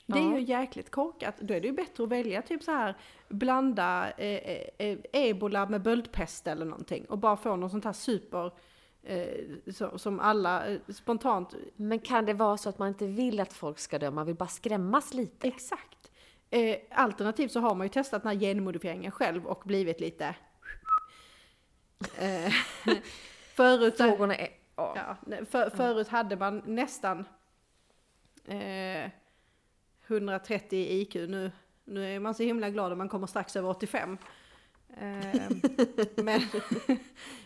S1: Det är ju jäkligt korkat. Då är det ju bättre att välja typ så här blanda eh, eh, eh, ebola med böldpest eller någonting och bara få något sånt här super som alla eh, spontant
S2: Men kan det vara så att man inte vill att folk ska dö, man vill bara skrämmas lite?
S1: Exakt. Eh, alternativt så har man ju testat den här genmodifieringen själv och blivit lite... Eh, förut,
S2: Frågorna är... Ja.
S1: för, förut hade man nästan eh, 130 i IQ. Nu, nu är man så himla glad om man kommer strax över 85. Eh, men,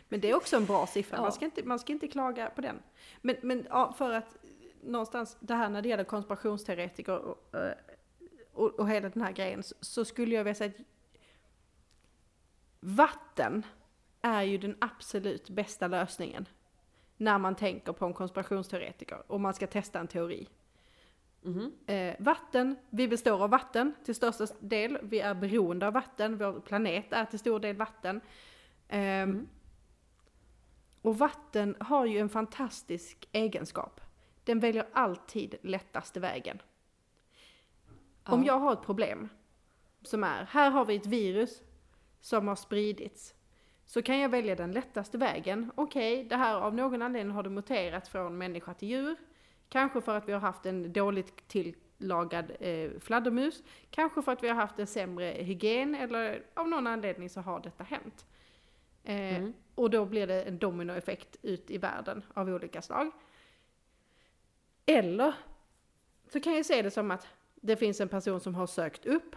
S1: men det är också en bra siffra, man,
S2: Ja.
S1: ska inte, man ska inte klaga på den. Men, men ja, för att någonstans det här när det gäller konspirationsteoretiker och, eh, och, och hela den här grejen så, skulle jag vilja säga att vatten är ju den absolut bästa lösningen när man tänker på en konspirationsteoretiker och man ska testa en teori.
S2: Mhm.
S1: Eh, vatten, vi består av vatten till största del. Vi är beroende av vatten. Vår planet är till stor del vatten. Ehm,
S2: Mm.
S1: Och vatten har ju en fantastisk egenskap. Den väljer alltid lättaste vägen. Om
S2: Ja.
S1: jag har ett problem som är, här har vi ett virus som har spridits. Så kan jag välja den lättaste vägen. Okej, det här av någon anledning har det muterat från människa till djur. Kanske för att vi har haft en dåligt tillagad eh, fladdermus. Kanske för att vi har haft en sämre hygien eller av någon anledning så har detta hänt. Eh,
S2: Mm.
S1: Och då blir det en dominoeffekt ut i världen av olika slag. Eller så kan jag se det som att det finns en person som har sökt upp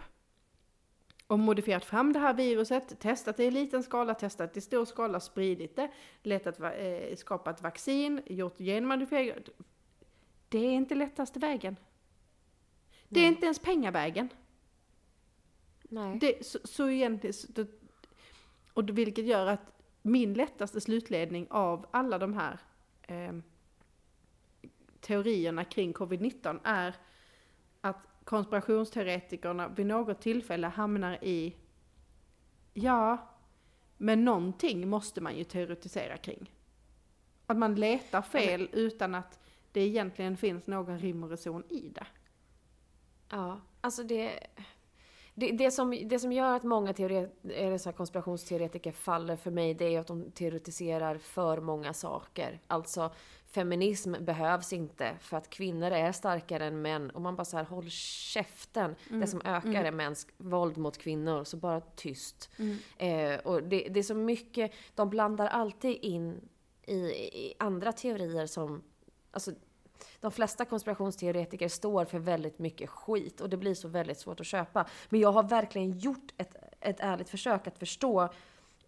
S1: och modifierat fram det här viruset, testat det i liten skala, testat det i stor skala, spridit det, letat, eh, skapat vaccin, gjort genmodifiering. Det är inte lättaste vägen. Det är
S2: Nej.
S1: inte ens pengavägen.
S2: Nej.
S1: Det, så, så egentligen, och vilket gör att min lättaste slutledning av alla de här eh, teorierna kring covid-19 är att konspirationsteoretikerna vid något tillfälle hamnar i ja, men någonting måste man ju teoretisera kring. Att man letar fel utan att det egentligen finns någon rim och reson i det.
S2: Ja, alltså det... Det, det, som, det som gör att många eller så konspirationsteoretiker faller för mig, det är att de teoretiserar för många saker. Alltså, feminism behövs inte för att kvinnor är starkare än män. Och man bara så här, håll käften. Det som ökar är mäns våld mot kvinnor, så bara tyst. Eh, och det, det är så mycket, de blandar alltid in i, i andra teorier som, alltså de flesta konspirationsteoretiker står för väldigt mycket skit och det blir så väldigt svårt att köpa. Men jag har verkligen gjort ett, ett ärligt försök att förstå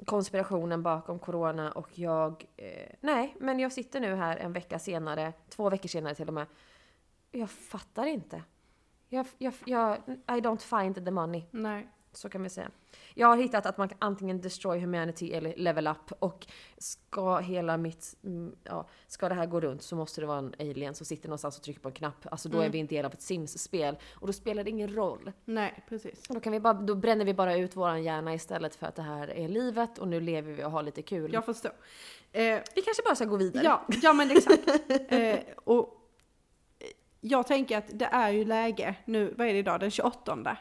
S2: konspirationen bakom corona och jag... Eh, nej, men jag sitter nu här en vecka senare, två veckor senare till och med. Jag fattar inte. Jag, jag, jag, I don't find the money.
S1: Nej.
S2: Så kan vi säga. Jag har hittat att man kan antingen destroy humanity eller level up och ska hela mitt, mm, ja, ska det här gå runt så måste det vara en alien som sitter någonstans och trycker på en knapp. Alltså då är vi en del av ett Sims-spel och då spelar det ingen roll.
S1: Nej, precis.
S2: Då, kan vi bara, då bränner vi bara ut våran hjärna istället för att det här är livet och nu lever vi och har lite kul.
S1: Jag förstår. Eh,
S2: Vi kanske bara ska gå vidare.
S1: ja, ja, men exakt. eh, och jag tänker att det är ju läge nu, vad är det idag, den 28?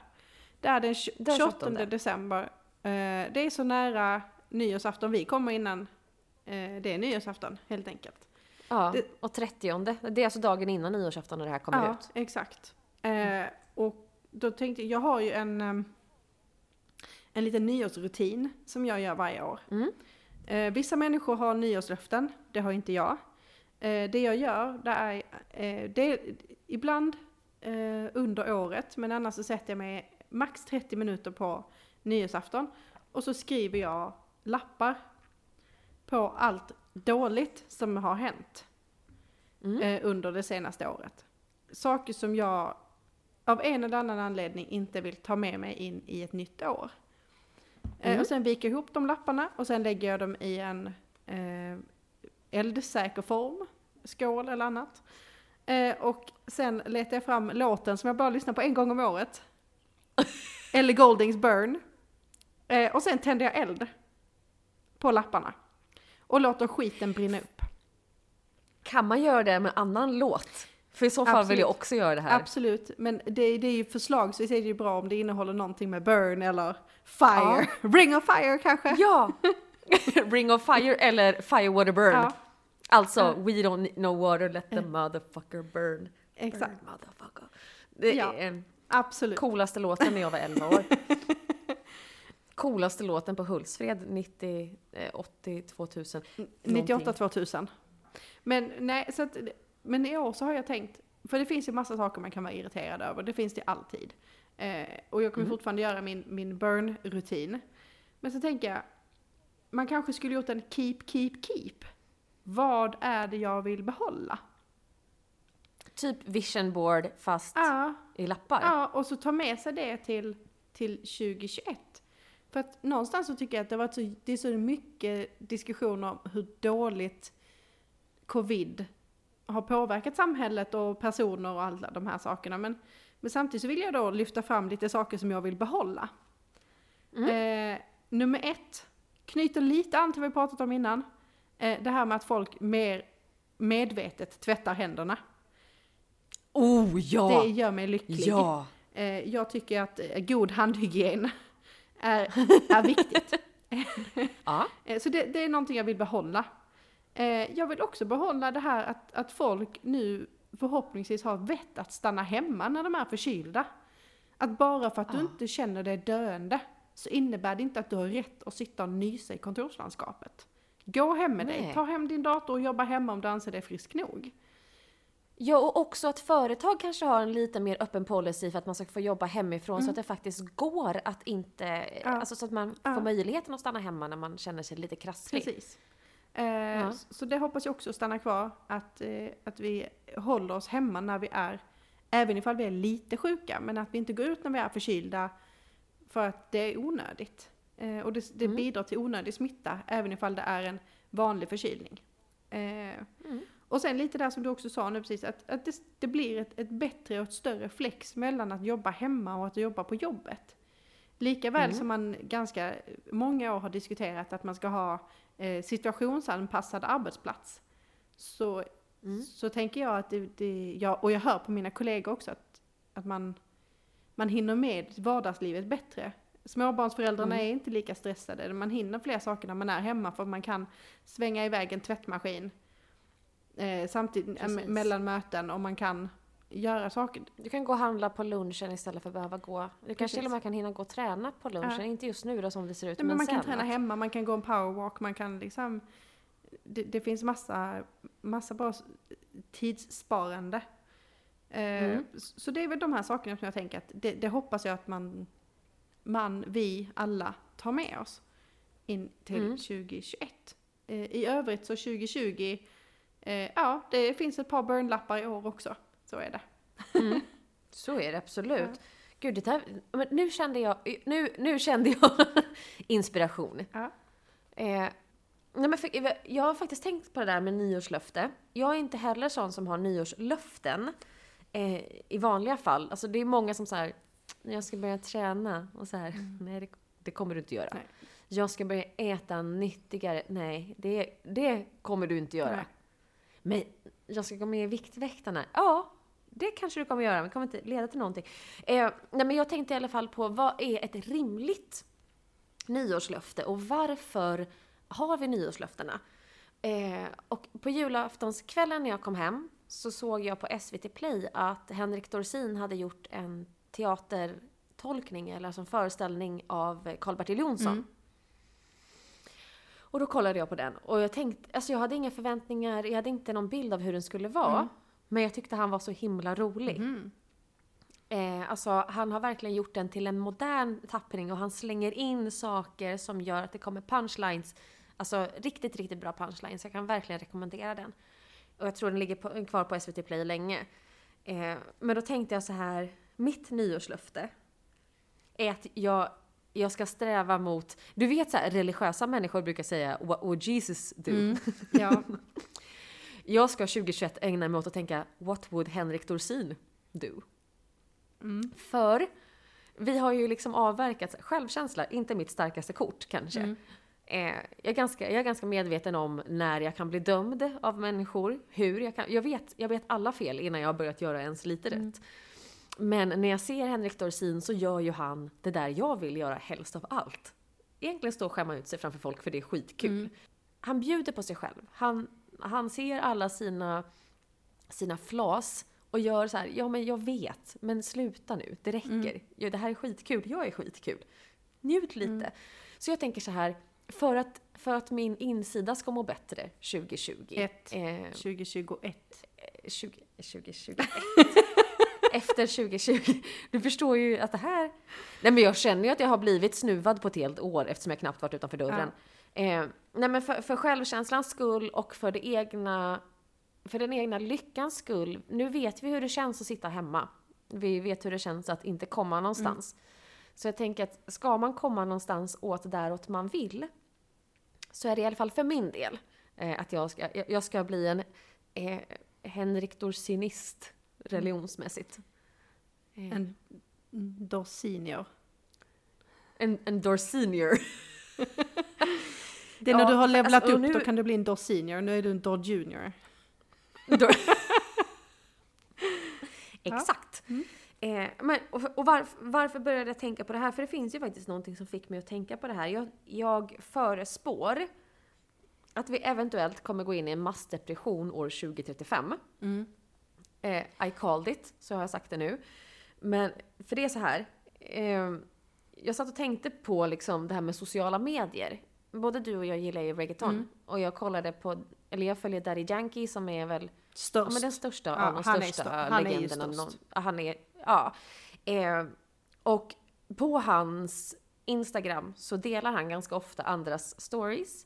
S1: Det är den, tj-
S2: Den
S1: 28
S2: 28.
S1: december. Eh, det är så nära nyårsafton vi kommer innan eh, det är nyårsafton, helt enkelt.
S2: Ja,
S1: Det-
S2: och 30 Det är alltså dagen innan nyårsafton när det här kommer
S1: ja,
S2: ut.
S1: exakt. Eh, och då tänkte jag, jag har ju en, en liten nyårsrutin som jag gör varje år.
S2: Mm.
S1: Eh, vissa människor har nyårslöften, det har inte jag. Eh, det jag gör, det är, eh, det ibland eh, under året, men annars så sätter jag mig max 30 minuter på nyårsafton och så skriver jag lappar på allt dåligt som har hänt
S2: Mm.
S1: eh, under det senaste året. Saker som jag av en eller annan anledning inte vill ta med mig in i ett nytt år. Eh,
S2: Mm.
S1: och sen viker jag ihop de lapparna och sen lägger jag dem i en eh, eldsäker form, skål eller annat. Eh, och sen letar jag fram låten som jag bara lyssnar på en gång om året. Ellie Goldings Burn. Eh, och sen tänder jag eld på lapparna. Och låter skiten brinna upp.
S2: Kan man göra det med annan låt? För i så fall vill jag
S1: Absolut.
S2: också göra det här.
S1: Absolut, men det, det är ju förslagsvis är det ju bra om det innehåller någonting med burn eller fire. Ring of fire kanske?
S2: Ja! Ring of fire eller fire water burn.
S1: Ja,
S2: Alltså,
S1: Ja.
S2: we don't need no water, let the motherfucker burn.
S1: exakt.
S2: Burn, motherfucker. Det
S1: Ja.
S2: är den
S1: Absolut.
S2: coolaste låten när jag var 11 år. coolaste låten på Hultsfred 90, eh, 80, 2000.
S1: 98 2000. Men nej, så att, men i år så har jag tänkt, för det finns ju massa saker man kan vara irriterad över, det finns det alltid. Eh, och jag kommer
S2: Mm.
S1: fortfarande göra min, min burn-rutin. Men så tänker jag, man kanske skulle gjort en keep, keep, keep. Vad är det jag vill behålla?
S2: Typ vision board fast
S1: Ja,
S2: i lappar.
S1: Ja, och så ta med sig det till, till 2021. För att någonstans så tycker jag att det, varit så, det är så mycket diskussioner om hur dåligt covid har påverkat samhället och personer och alla de här sakerna. Men, men samtidigt så vill jag då lyfta fram lite saker som jag vill behålla. Eh, nummer ett, knyter lite an till vad vi pratat om innan. Eh, det här med att folk mer medvetet tvättar händerna.
S2: Oh ja!
S1: Det gör mig lycklig.
S2: Ja!
S1: Eh, jag tycker att eh, god handhygien är, är viktigt.
S2: Ja.
S1: Eh, så det, det är någonting jag vill behålla. Eh, jag vill också behålla det här att, att folk nu förhoppningsvis har vett att stanna hemma när de är förkylda. Att bara för att du
S2: Ja.
S1: inte känner dig döende så innebär det inte att du har rätt att sitta och nysa i kontorslandskapet. Gå hem med dig,
S2: Nej.
S1: ta hem din dator och jobba hemma om du anser dig frisk nog.
S2: Ja, och också att företag kanske har en lite mer öppen policy för att man ska få jobba hemifrån så att det faktiskt går att inte,
S1: Ja.
S2: alltså så att man
S1: Ja.
S2: får möjligheten att stanna hemma när man känner sig lite krasslig.
S1: Precis. Eh, s- Så det hoppas jag också stanna kvar, att, eh, att vi håller oss hemma när vi är, även ifall vi är lite sjuka, men att vi inte går ut när vi är förkylda för att det är onödigt. Eh, och det, det
S2: Mm.
S1: bidrar till onödig smitta, även ifall det är en vanlig förkylning. Eh,
S2: Mm.
S1: Och sen lite där som du också sa nu precis, att, att det, det blir ett, ett bättre och ett större flex mellan att jobba hemma och att jobba på jobbet. Likaväl
S2: Mm.
S1: som man ganska många år har diskuterat att man ska ha eh, situationsanpassad arbetsplats. Så,
S2: Mm.
S1: så tänker jag att det, det jag, och jag hör på mina kollegor också att, att man, man hinner med vardagslivet bättre. Småbarnsföräldrarna
S2: Mm.
S1: är inte lika stressade, man hinner fler saker när man är hemma för man kan svänga iväg en tvättmaskin eh, samtidigt eh,
S2: Precis.
S1: mellan möten och man kan göra saker.
S2: Du kan gå och handla på lunchen istället för att behöva gå. Du kanske
S1: Precis.
S2: till och med kan hinna gå och träna på lunchen.
S1: Ja.
S2: Inte just nu då som det ser ut,
S1: Nej, men man kan träna
S2: att-
S1: hemma, man kan gå en powerwalk, man kan liksom... Det, det finns massa, massa bra tidssparande. Eh,
S2: Mm.
S1: Så det är väl de här sakerna som jag tänker att det, det hoppas jag att man, man, vi alla tar med oss in till
S2: Mm.
S1: 2021. Eh, I övrigt så 2020, eh, ja det finns ett par burnlappar i år också. Så är det.
S2: Mm. Så är det absolut.
S1: Ja.
S2: Gud, det här, men nu kände jag, nu, nu kände jag inspiration.
S1: Ja.
S2: Eh, nej men för, jag har faktiskt tänkt på det där med nyårslöfte. Jag är inte heller sån som har nyårslöften eh, i vanliga fall. Alltså det är många som säger jag ska börja träna och så här, nej det, det kommer du inte göra.
S1: Nej.
S2: Jag ska börja äta nyttigare, nej det, det kommer du inte göra.
S1: Nej.
S2: Men jag ska gå med i Viktväktarna. Ja, det kanske du kommer göra, men det kommer inte leda till någonting. Eh, nej, men jag tänkte i alla fall på vad är ett rimligt nyårslöfte och varför har vi nyårslöftena? Eh, och på julaftonskvällen när jag kom hem så såg jag på SVT Play att Henrik Dorsin hade gjort en teatertolkning, eller alltså en föreställning av Karl-Bertil Jonsson.
S1: Mm.
S2: Och då kollade jag på den och jag tänkte, alltså jag hade inga förväntningar, jag hade inte någon bild av hur den skulle vara.
S1: Mm.
S2: Men jag tyckte han var så himla rolig.
S1: Mhm.
S2: Eh, alltså han har verkligen gjort den till en modern tappning och han slänger in saker som gör att det kommer punchlines. Alltså riktigt, riktigt bra punchlines. Jag kan verkligen rekommendera den. Och jag tror den ligger på, kvar på SVT Play länge. Eh, men då tänkte jag så här, mitt nyårslöfte är att jag, jag ska sträva mot, du vet så här, religiösa människor brukar säga what would Jesus do?
S1: Mm. Ja,
S2: Jag ska 2021 ägna mig åt att tänka what would Henrik Dorsin do?
S1: Mm.
S2: För vi har ju liksom avverkat, självkänsla, inte mitt starkaste kort kanske.
S1: Mm.
S2: Eh, jag, är ganska, jag är ganska medveten om när jag kan bli dömd av människor, hur jag kan, jag vet, jag vet alla fel innan jag har börjat göra ens lite
S1: Mm.
S2: rätt. Men när jag ser Henrik Dorsin så gör ju han det där jag vill göra helst av allt. Egentligen stå och skämma ut sig framför folk för det är skitkul.
S1: Mm.
S2: Han bjuder på sig själv. Han, han ser alla sina, sina flas och gör så här, ja men jag vet, men sluta nu, det räcker.
S1: Mm.
S2: Ja, det här är skitkul, jag är skitkul. Njut lite.
S1: Mm.
S2: Så jag tänker så här, för att, för att min insida ska må bättre 2020.
S1: Ett.
S2: Eh,
S1: 2021.
S2: 20, 2021. Efter 2020. Du förstår ju att det här... Nej men jag känner ju att jag har blivit snuvad på ett helt år eftersom jag knappt varit utanför dörren. Eh, nej men för, för självkänslans skull och för det egna... För den egna lyckans skull. Nu vet vi hur det känns att sitta hemma. Vi vet hur det känns att inte komma någonstans. Så jag tänker att ska man komma någonstans åt däråt man vill så är det i alla fall för min del eh, att jag ska, jag, jag ska bli en eh, Henrik Dorsinist religionsmässigt. Eh,
S1: En Dorsinior.
S2: en, en Dorsinior.
S1: Det är när
S2: Ja,
S1: du har levlat
S2: alltså,
S1: upp,
S2: nu-
S1: då kan du bli en Dorsinior. Nu är du en Dor Junior.
S2: Dor- Exakt.
S1: Mm.
S2: Eh, men, och och varf, varför började jag tänka på det här? För det finns ju faktiskt någonting som fick mig att tänka på det här. Jag, jag förespår att vi eventuellt kommer gå in i en massdepression år 2035.
S1: Mm.
S2: Eh, I called it, så har jag sagt det nu. Men, för det är så här. Eh, jag satt och tänkte på liksom det här med sociala medier. Både du och jag gillar ju reggaeton.
S1: Mm.
S2: Och jag kollade på, eller jag följer Daddy Yankee som är väl ja,
S1: Störst.
S2: men den största
S1: Ja,
S2: av de
S1: han är
S2: största
S1: stör- han är ju
S2: legenderna.
S1: störst.
S2: någon- ja, han är, ja. Eh, och på hans Instagram så delar han ganska ofta andras stories.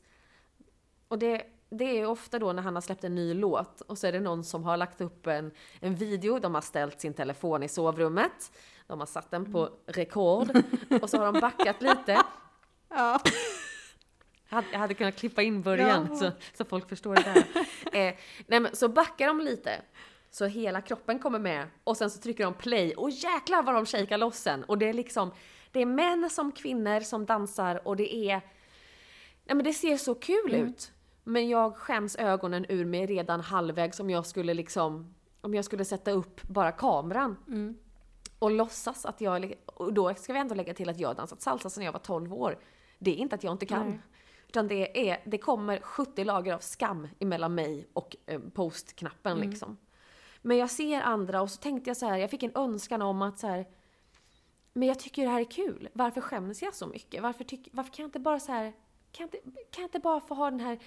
S2: Och det, det är ofta då när han har släppt en ny låt och så är det någon som har lagt upp en, en video, de har ställt sin telefon i sovrummet, de har satt den på rekord och så har de backat lite.
S1: Ja.
S2: Jag hade, kunnat klippa in början
S1: Ja.
S2: så, så folk förstår det där. eh, nej men så backar de lite. Så hela kroppen kommer med och sen så trycker de play och jäklar vad de shakar loss sen. Och det är liksom, det är män som kvinnor som dansar och det är, nej men det ser så kul
S1: Mm.
S2: ut. Men jag skäms ögonen ur mig redan halvvägs om jag skulle liksom, om jag skulle sätta upp bara kameran.
S1: Mm.
S2: och låtsas att jag, och då ska vi ändå lägga till att jag har dansat salsa sedan jag var 12 år. Det är inte att jag inte kan.
S1: Nej.
S2: Utan det, är, det kommer 70 lager av skam emellan mig och eh, postknappen
S1: Mm.
S2: liksom. Men jag ser andra och så tänkte jag så här, jag fick en önskan om att så här, men jag tycker det här är kul. Varför skäms jag så mycket? Varför, tyck, varför kan jag inte bara så här, kan jag inte, kan jag inte bara få ha den här,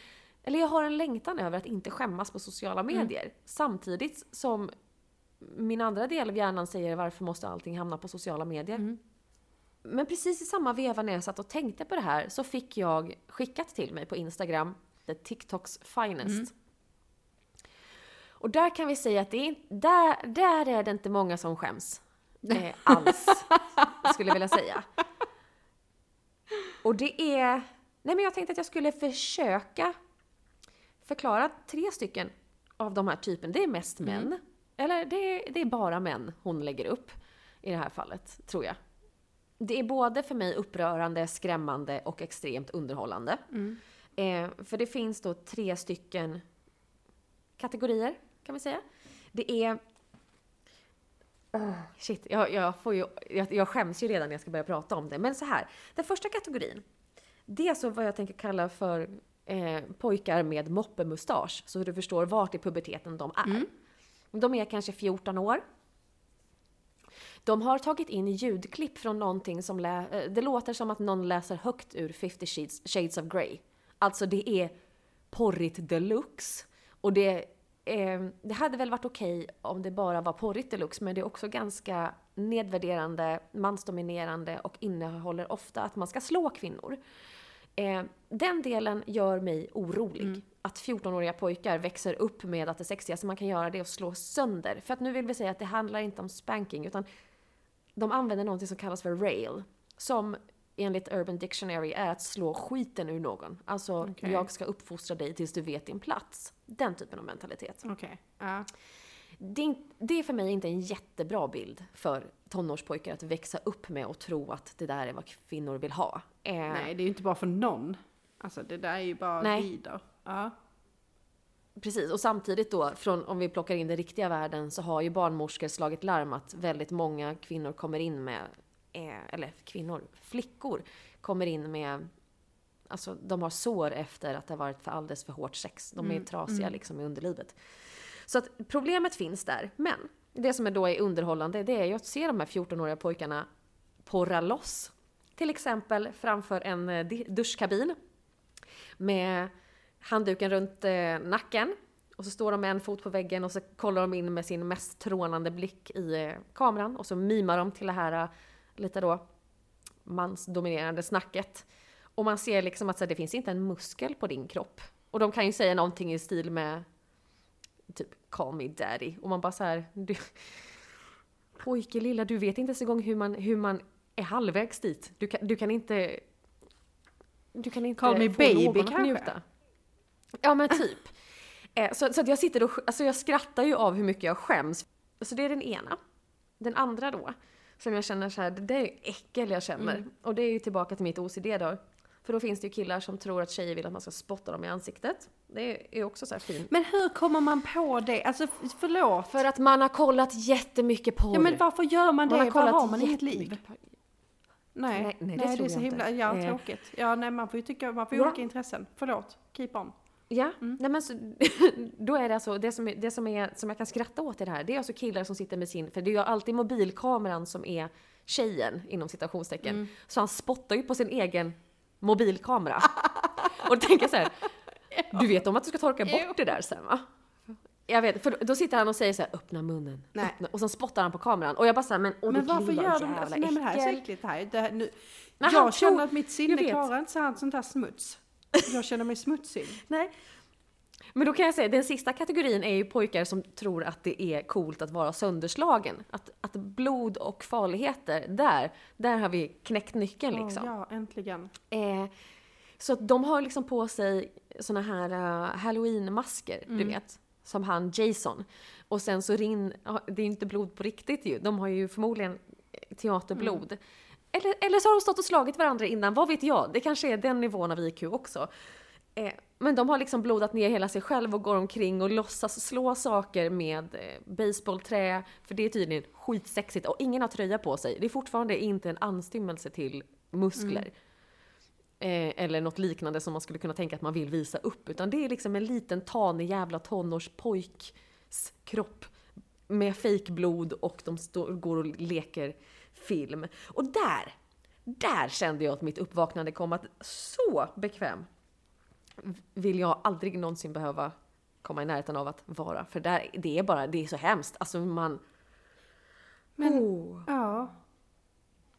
S2: eller jag har en längtan över att inte skämmas på sociala medier. Samtidigt som min andra del av hjärnan säger varför måste allting hamna på sociala medier?
S1: Mm.
S2: Men precis i samma veva när jag satt och tänkte på det här så fick jag skickat till mig på Instagram, the TikToks finest. Och där kan vi säga att det är, där, där är det inte många som skäms. Eh, alls, skulle jag vilja säga. Och det är... Nej men jag tänkte att jag skulle försöka förklara tre stycken av de här typen. Det är mest män. Eller det är, det är bara män hon lägger upp i det här fallet, tror jag. Det är både för mig upprörande, skrämmande och extremt underhållande. Eh, för det finns då tre stycken kategorier, kan vi säga. Det är... Oh, shit, jag, jag, får ju, jag, jag skäms ju redan när jag ska börja prata om det. Men så här, den första kategorin, det är så vad jag tänker kalla för eh, pojkar med moppemustasch. Så du förstår vart i puberteten de är. De är kanske 14 år. De har tagit in ljudklipp från någonting som lä- eh, det låter som att någon läser högt ur 50 shades, shades of Grey. Alltså det är porrigt deluxe. Och det, eh, det hade väl varit okej om det bara var porrigt deluxe, men det är också ganska nedvärderande, mansdominerande och innehåller ofta att man ska slå kvinnor. Eh, den delen gör mig orolig. Att 14-åriga pojkar växer upp med att det sexigaste man kan göra det är att slå sönder. För att nu vill vi säga att det handlar inte om spanking, utan de använder någonting som kallas för rail. Som enligt Urban Dictionary är att slå skiten ur någon. Alltså,
S1: Okej.
S2: jag ska uppfostra dig tills du vet din plats. Den typen av mentalitet.
S1: Okej. Ja.
S2: Det är, det är för mig inte en jättebra bild för tonårspojkar att växa upp med och tro att det där är vad kvinnor vill ha. Eh,
S1: Nej, det är ju inte bara för någon. Alltså det där är ju bara
S2: Nej.
S1: vidare. Ja.
S2: Precis, och samtidigt då, från, om vi plockar in den riktiga världen, så har ju barnmorskor slagit larm att väldigt många kvinnor kommer in med, eh, eller kvinnor, flickor kommer in med, alltså de har sår efter att det har varit för alldeles för hårt sex. De är trasiga liksom i underlivet. Så att problemet finns där, men det som är då är underhållande, det är ju att se de här 14-åriga pojkarna porra loss. Till exempel framför en eh, duschkabin med handduken runt eh, nacken. Och så står de med en fot på väggen och så kollar de in med sin mest trånande blick i eh, kameran. Och så mimar de till det här lite då mansdominerande snacket. Och man ser liksom att så här, det finns inte en muskel på din kropp. Och de kan ju säga någonting i stil med typ call me daddy. Och man bara så här, du, pojke lilla, du vet inte ens en gång hur man, hur man är halvvägs dit. Du kan, du kan inte... Du kan inte
S1: Call me baby, kanske?
S2: njuta. Ja men typ. Eh, så, så att jag sitter och, alltså jag skrattar ju av hur mycket jag skäms. Så det är den ena. Den andra då, som jag känner så här, det där är äckel jag känner.
S1: Mm.
S2: Och det är ju tillbaka till mitt OCD då. För då finns det ju killar som tror att tjejer vill att man ska spotta dem i ansiktet. Det är också så här fint.
S1: Men hur kommer man på det? Alltså förlåt.
S2: För att man har kollat jättemycket porr.
S1: Ja men varför gör man det?
S2: Man har
S1: Var
S2: kollat
S1: har man inget liv?
S2: porr.
S1: Nej,
S2: Nej, nej,
S1: nej,
S2: det
S1: det,
S2: tror
S1: är så himla, ja
S2: Eh.
S1: tråkigt. Ja nej man får ju tycka, man får
S2: Ja.
S1: olika intressen. Förlåt, keep on.
S2: Ja,
S1: Mm.
S2: nej men så, då är det alltså, det som, det som, är, som jag kan skratta åt i det här, det är alltså killar som sitter med sin, för det är ju alltid mobilkameran som är tjejen inom citationstecken.
S1: Mm.
S2: Så han spottar ju på sin egen mobilkamera. Och då tänker jag så här, du vet om att du ska torka bort det där sen va? Jag vet, för då sitter han och säger så här, öppna munnen.
S1: Nej.
S2: Öppna, och sen spottar han på kameran. Och jag bara såhär, men åh
S1: Men varför gör de alltså, nej men det här är så äckligt här. Det här nu,
S2: Nej,
S1: jag känner
S2: tror-
S1: att mitt sinne klarar inte sånt här smuts. Jag känner mig smutsig.
S2: Nej. Men då kan jag säga, den sista kategorin är ju pojkar som tror att det är coolt att vara sönderslagen. Att, att blod och farligheter, där, där har vi knäckt nyckeln
S1: Åh,
S2: liksom.
S1: ja, äntligen.
S2: Eh, så att de har liksom på sig såna här uh, halloween-masker, du vet. Som han Jason. Och sen så rin, ja, det är ju inte blod på riktigt ju. De har ju förmodligen eh, teaterblod. Eller, eller så har de stått och slagit varandra innan, vad vet jag? Det kanske är den nivån av IQ också. Eh, men de har liksom blodat ner hela sig själv och går omkring och låtsas slå saker med eh, baseballträ. För det är tydligen skitsexigt och ingen har tröja på sig. Det är fortfarande inte en anstymmelse till muskler. Eh, eller något liknande som man skulle kunna tänka att man vill visa upp. Utan det är liksom en liten tanig jävla tonårspojks kropp med fejkblod och de står, går och leker film. Och där, där kände jag att mitt uppvaknande kom att så bekväm vill jag aldrig någonsin behöva komma i närheten av att vara. För där, det är bara, det är så hemskt. Alltså man...
S1: Men,
S2: Oh.
S1: ja.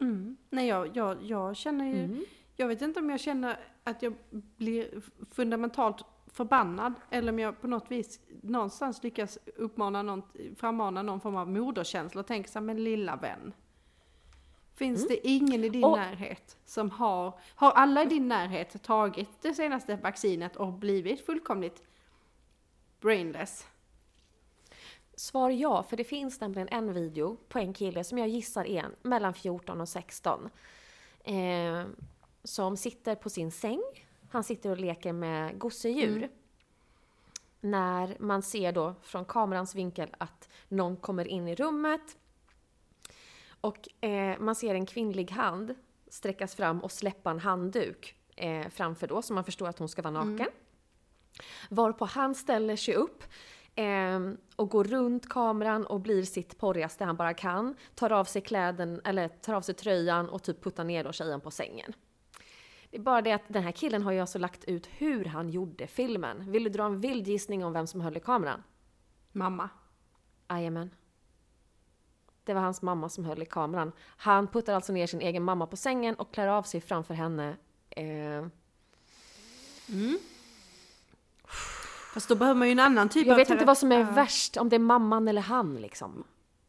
S1: Mm. Nej, jag, jag, jag känner ju...
S2: Mm.
S1: Jag vet inte om jag känner att jag blir fundamentalt förbannad eller om jag på något vis någonstans lyckas uppmana någon, frammana någon form av moderkänsla och tänker så här, men lilla vän. Finns det ingen i din
S2: Och-
S1: närhet som har, har alla i din närhet tagit det senaste vaccinet och blivit fullkomligt brainless?
S2: Svar ja, för det finns nämligen en video på en kille som jag gissar är mellan 14 och 16. Eh, som sitter på sin säng. Han sitter och leker med gosedjur. När man ser då från kamerans vinkel att någon kommer in i rummet. Och eh, man ser en kvinnlig hand sträckas fram och släppa en handduk eh, framför då, så man förstår att hon ska vara naken. Varpå han ställer sig upp ehm, och går runt kameran och blir sitt porrigaste han bara kan. Tar av sig kläden, eller tar av sig tröjan och typ puttar ner då tjejen på sängen. Det är bara det att den här killen har ju alltså lagt ut hur han gjorde filmen. Vill du dra en vild gissning om vem som höll i kameran?
S1: Mamma.
S2: Jajamän. Det var hans mamma som höll i kameran. Han puttar alltså ner sin egen mamma på sängen och klär av sig framför henne. Eh,
S1: Fast då behöver man ju en annan typ
S2: jag
S1: av
S2: vet inte vad som är värst, om det är mamman eller han liksom.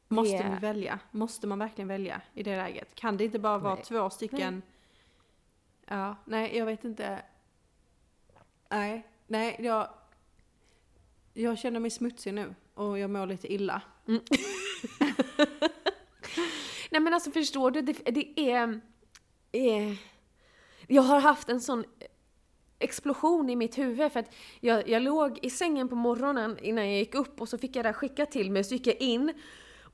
S1: Måste
S2: Det-
S1: vi välja? Måste man verkligen välja i det läget? Kan det inte bara vara
S2: Nej.
S1: två stycken? Ja, nej, jag vet inte. Nej, nej, jag... Jag känner mig smutsig nu och jag mår lite illa.
S2: Nej men alltså förstår du, det, det är... Eh, jag har haft en sån explosion i mitt huvud för att jag, jag låg i sängen på morgonen innan jag gick upp och så fick jag det skickat till mig så gick jag in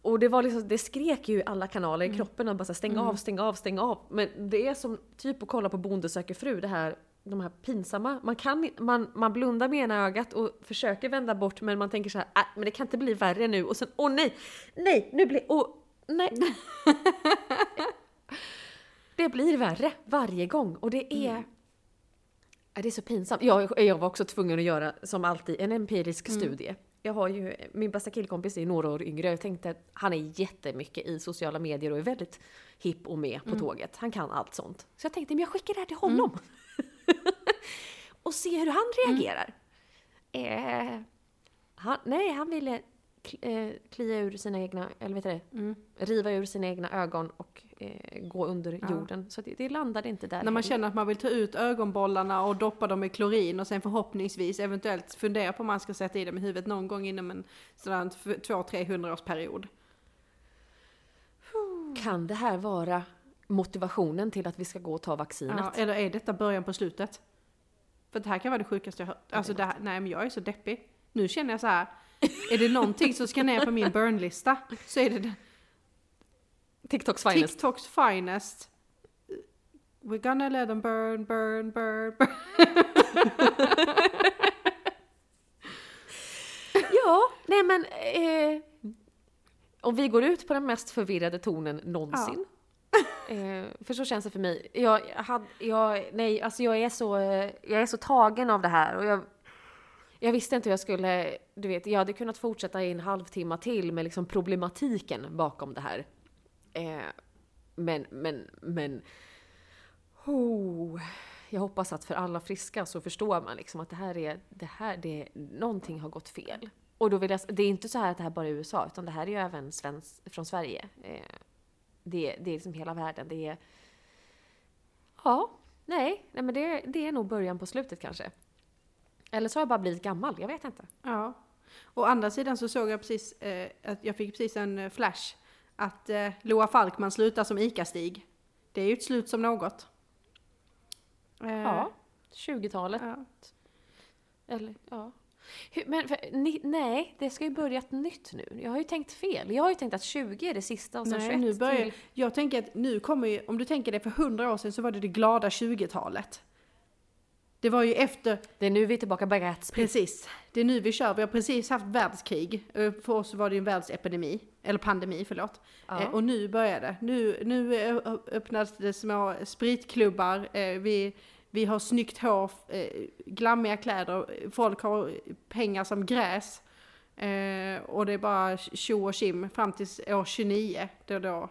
S2: och det var liksom, det skrek ju i alla kanaler i kroppen och bara stäng av, stäng av, stäng av. Men det är som typ att kolla på Bonde söker fru, det här, de här pinsamma. Man, kan, man, man blundar med ena ögat och försöker vända bort men man tänker så här, äh, men det kan inte bli värre nu och sen, åh nej, nej, nu blir, åh, nej. Det blir värre varje gång och det är... Ja, Det är så pinsamt. Jag, jag var också tvungen att göra, som alltid, en empirisk studie. Jag har ju, min bästa killkompis är några år yngre. Jag tänkte att han är jättemycket i sociala medier och är väldigt hipp och med på tåget. Han kan allt sånt. Så jag tänkte, men jag skickar det här till honom. och se hur han reagerar. Eh, han, nej, han ville eh, klia ur sina egna, eller vet du det? Riva ur sina egna ögon och eh, gå under
S1: Ja.
S2: jorden. Så det, det landade inte där
S1: När man känner att man vill ta ut ögonbollarna och doppa dem i klorin och sen förhoppningsvis eventuellt fundera på om man ska sätta i dem i huvudet någon gång inom en sån 200-300 års period.
S2: Kan det här vara motivationen till att vi ska gå och ta vaccinet?
S1: Ja, eller är detta början på slutet? För det här kan vara det sjukaste jag hört. Alltså det här, nej men jag är så deppig. Nu känner jag så här. Är det någonting som ska ner på min burn-lista så är det det.
S2: TikToks finest.
S1: TikToks finest. We're gonna let them burn, burn, burn, burn.
S2: Ja, nej men... Eh, om vi går ut på den mest förvirrade tonen någonsin. Eh, för så känns det för mig. Jag, hade, jag, nej, alltså jag är, så, jag är så tagen av det här. Och jag, jag visste inte hur jag skulle... Du vet, jag hade kunnat fortsätta i en halvtimme till med liksom problematiken bakom det här. Eh, men, men, men... Oh, jag hoppas att för alla friska så förstår man liksom att det här är, det här, det, någonting har gått fel. Och då vill jag, det är inte så här att det här bara är USA, utan det här är ju även svensk, från Sverige. Eh, det, det är liksom hela världen. Det är... Ja, nej, nej men det, det är nog början på slutet kanske. Eller så har jag bara blivit gammal, jag vet inte.
S1: Ja. Å andra sidan så såg jag precis, eh, att jag fick precis en eh, flash. Att eh, Loa Falkman slutar som ICA-Stig. Det är ju ett slut som något. Eh,
S2: Ja. 20-talet.
S1: Ja.
S2: Eller ja. Hur, men för, ni, nej, det ska ju börja ett nytt nu. Jag har ju tänkt fel. Jag har ju tänkt att 20 är det sista och sen
S1: Nej,
S2: 21
S1: nu börjar,
S2: till...
S1: jag tänker att nu kommer ju, om du tänker det för hundra år sedan så var det det glada 20-talet. Det var ju efter,
S2: Det är nu vi är tillbaka på Gatsby.
S1: precis, det är nu vi kör, vi har precis haft världskrig. Eh, För oss var det ju en världsepidemi, eller pandemi, förlåt.
S2: Ja.
S1: Eh, Och nu börjar det. Nu, nu eh, öppnas det små spritklubbar, vi, vi har snyggt hår, glammiga kläder, folk har pengar som gräs. Och det är bara tjo och tjim fram till år 29, då då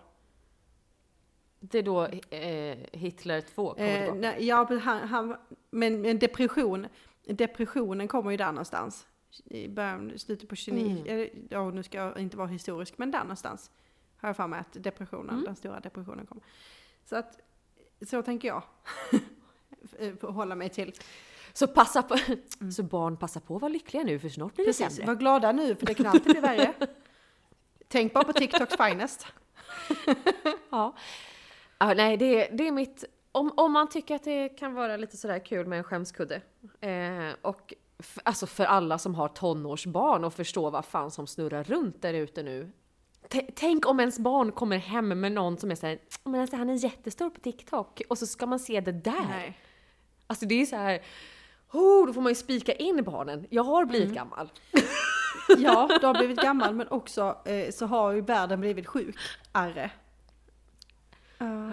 S2: Det är då eh, Hitler 2 kommer
S1: Eh, nej, ja, han, han, men, men depression, depressionen kommer ju där någonstans. I början, slutet på 29,
S2: Mm.
S1: eller, ja, nu ska jag inte vara historisk, men där någonstans. Har jag för mig att depressionen,
S2: Mm.
S1: den stora depressionen kommer. Så att, så tänker jag. Eh, Hålla mig till.
S2: Så passa på, så barn passa på att vara lyckliga nu för snart blir det
S1: Precis,
S2: sämre.
S1: var glada nu för det kan alltid bli värre. Tänk bara på TikToks finest.
S2: Ja. Ja nej, det, det är mitt... Om, om man tycker att det kan vara lite sådär kul med en skämskudde. Eh, och f- alltså för alla som har tonårsbarn och förstår vad fan som snurrar runt där ute nu. T- Tänk om ens barn kommer hem med någon som är såhär, men alltså han är jättestor på TikTok och så ska man se det där.
S1: Nej.
S2: Alltså det är så här. Oh, då får man ju spika in barnen. Jag har blivit
S1: Mm.
S2: gammal.
S1: Ja, du har blivit gammal men också eh, så har ju världen blivit sjuk. Arre. Ja.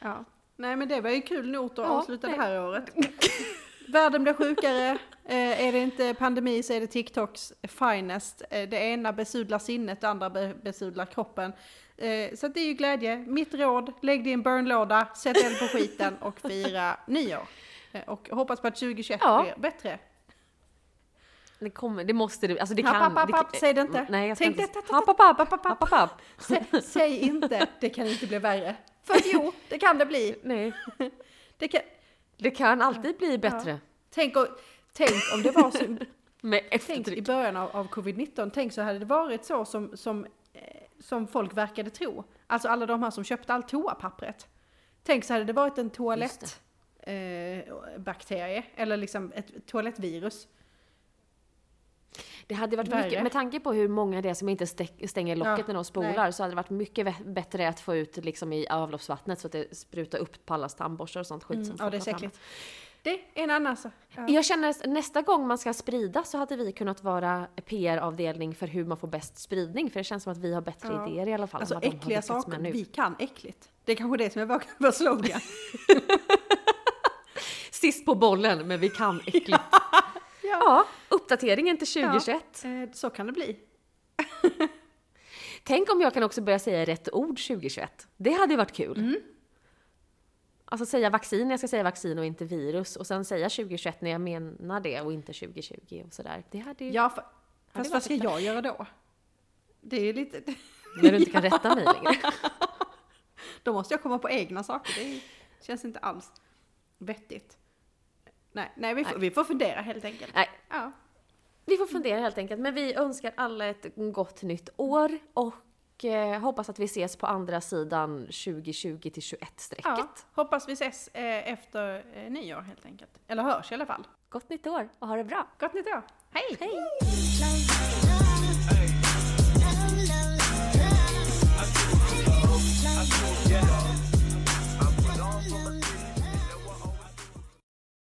S1: Ja. Nej men det var ju kul nog att
S2: Ja,
S1: avsluta
S2: nej.
S1: det här året. Världen blir sjukare, eh, är det inte pandemi så är det TikToks finest. Eh, det ena besudlar sinnet, det andra be besudlar kroppen. Eh, så det är ju glädje. Mitt råd, lägg din burnlåda, sätt eld på skiten och fira nyår. Eh, och hoppas på att 2021
S2: Ja.
S1: blir bättre.
S2: Det kommer, det måste du, alltså det kan...
S1: happ, happ,
S2: det,
S1: happ, säg det inte.
S2: Nej, jag ska
S1: Tänk
S2: inte...
S1: det,
S2: Happ, happ, happ, happ, happ, happ.
S1: Sä, säg inte, det kan inte bli värre. För jo, det kan det bli.
S2: Nej,
S1: Det kan,
S2: det kan alltid bli bättre.
S1: tänk, och, tänk om det var så,
S2: Med
S1: tänk i början av, av covid-19, tänk så hade det varit så som, som, eh, som folk verkade tro. Alltså alla de här som köpte allt toapappret. Tänk så hade det varit en toalett eh, bakterie, eller liksom ett toalettvirus.
S2: Det hade varit
S1: Värre.
S2: mycket, med tanke på hur många det är som inte stänger locket
S1: Ja,
S2: när de spolar
S1: nej.
S2: så hade det varit mycket bättre att få ut liksom i avloppsvattnet så att det sprutar upp på allas tandborstar och sånt skit som
S1: Mm, ja,
S2: folk
S1: det är äckligt. Det är en annan sak. Ja.
S2: Jag känner att nästa gång man ska sprida så hade vi kunnat vara PR-avdelning för hur man får bäst spridning. För det känns som att vi har bättre
S1: Ja.
S2: idéer i alla fall.
S1: Alltså äckliga saker, vi kan äckligt. Det är kanske det som är vår slogan.
S2: Sist på bollen, men vi kan äckligt.
S1: Ja.
S2: ja, uppdateringen till 2021.
S1: Eh, Så kan det bli.
S2: Tänk om jag kan också börja säga rätt ord 2021. Det hade ju varit kul.
S1: Mm.
S2: Alltså säga vaccin jag ska säga vaccin och inte virus. Och sen säga 2021 när jag menar det och inte 2020 och sådär. Det hade ju...
S1: Ja, för,
S2: det
S1: fast vad ska jag göra då? Det är lite...
S2: När du inte kan rätta mig längre.
S1: Då måste jag komma på egna saker. Det känns inte alls vettigt. Nej, nej, vi, får,
S2: Nej.
S1: vi får fundera helt enkelt.
S2: Nej,
S1: Ja.
S2: vi får fundera helt enkelt. Men vi önskar alla ett gott nytt år och eh, hoppas att vi ses på andra sidan 2020 till 21-strecket.
S1: ja. Hoppas vi ses eh, efter eh, nyår helt enkelt. Eller hörs i alla fall.
S2: Gott nytt år och ha det bra!
S1: Gott nytt år! Hej!
S2: Hej!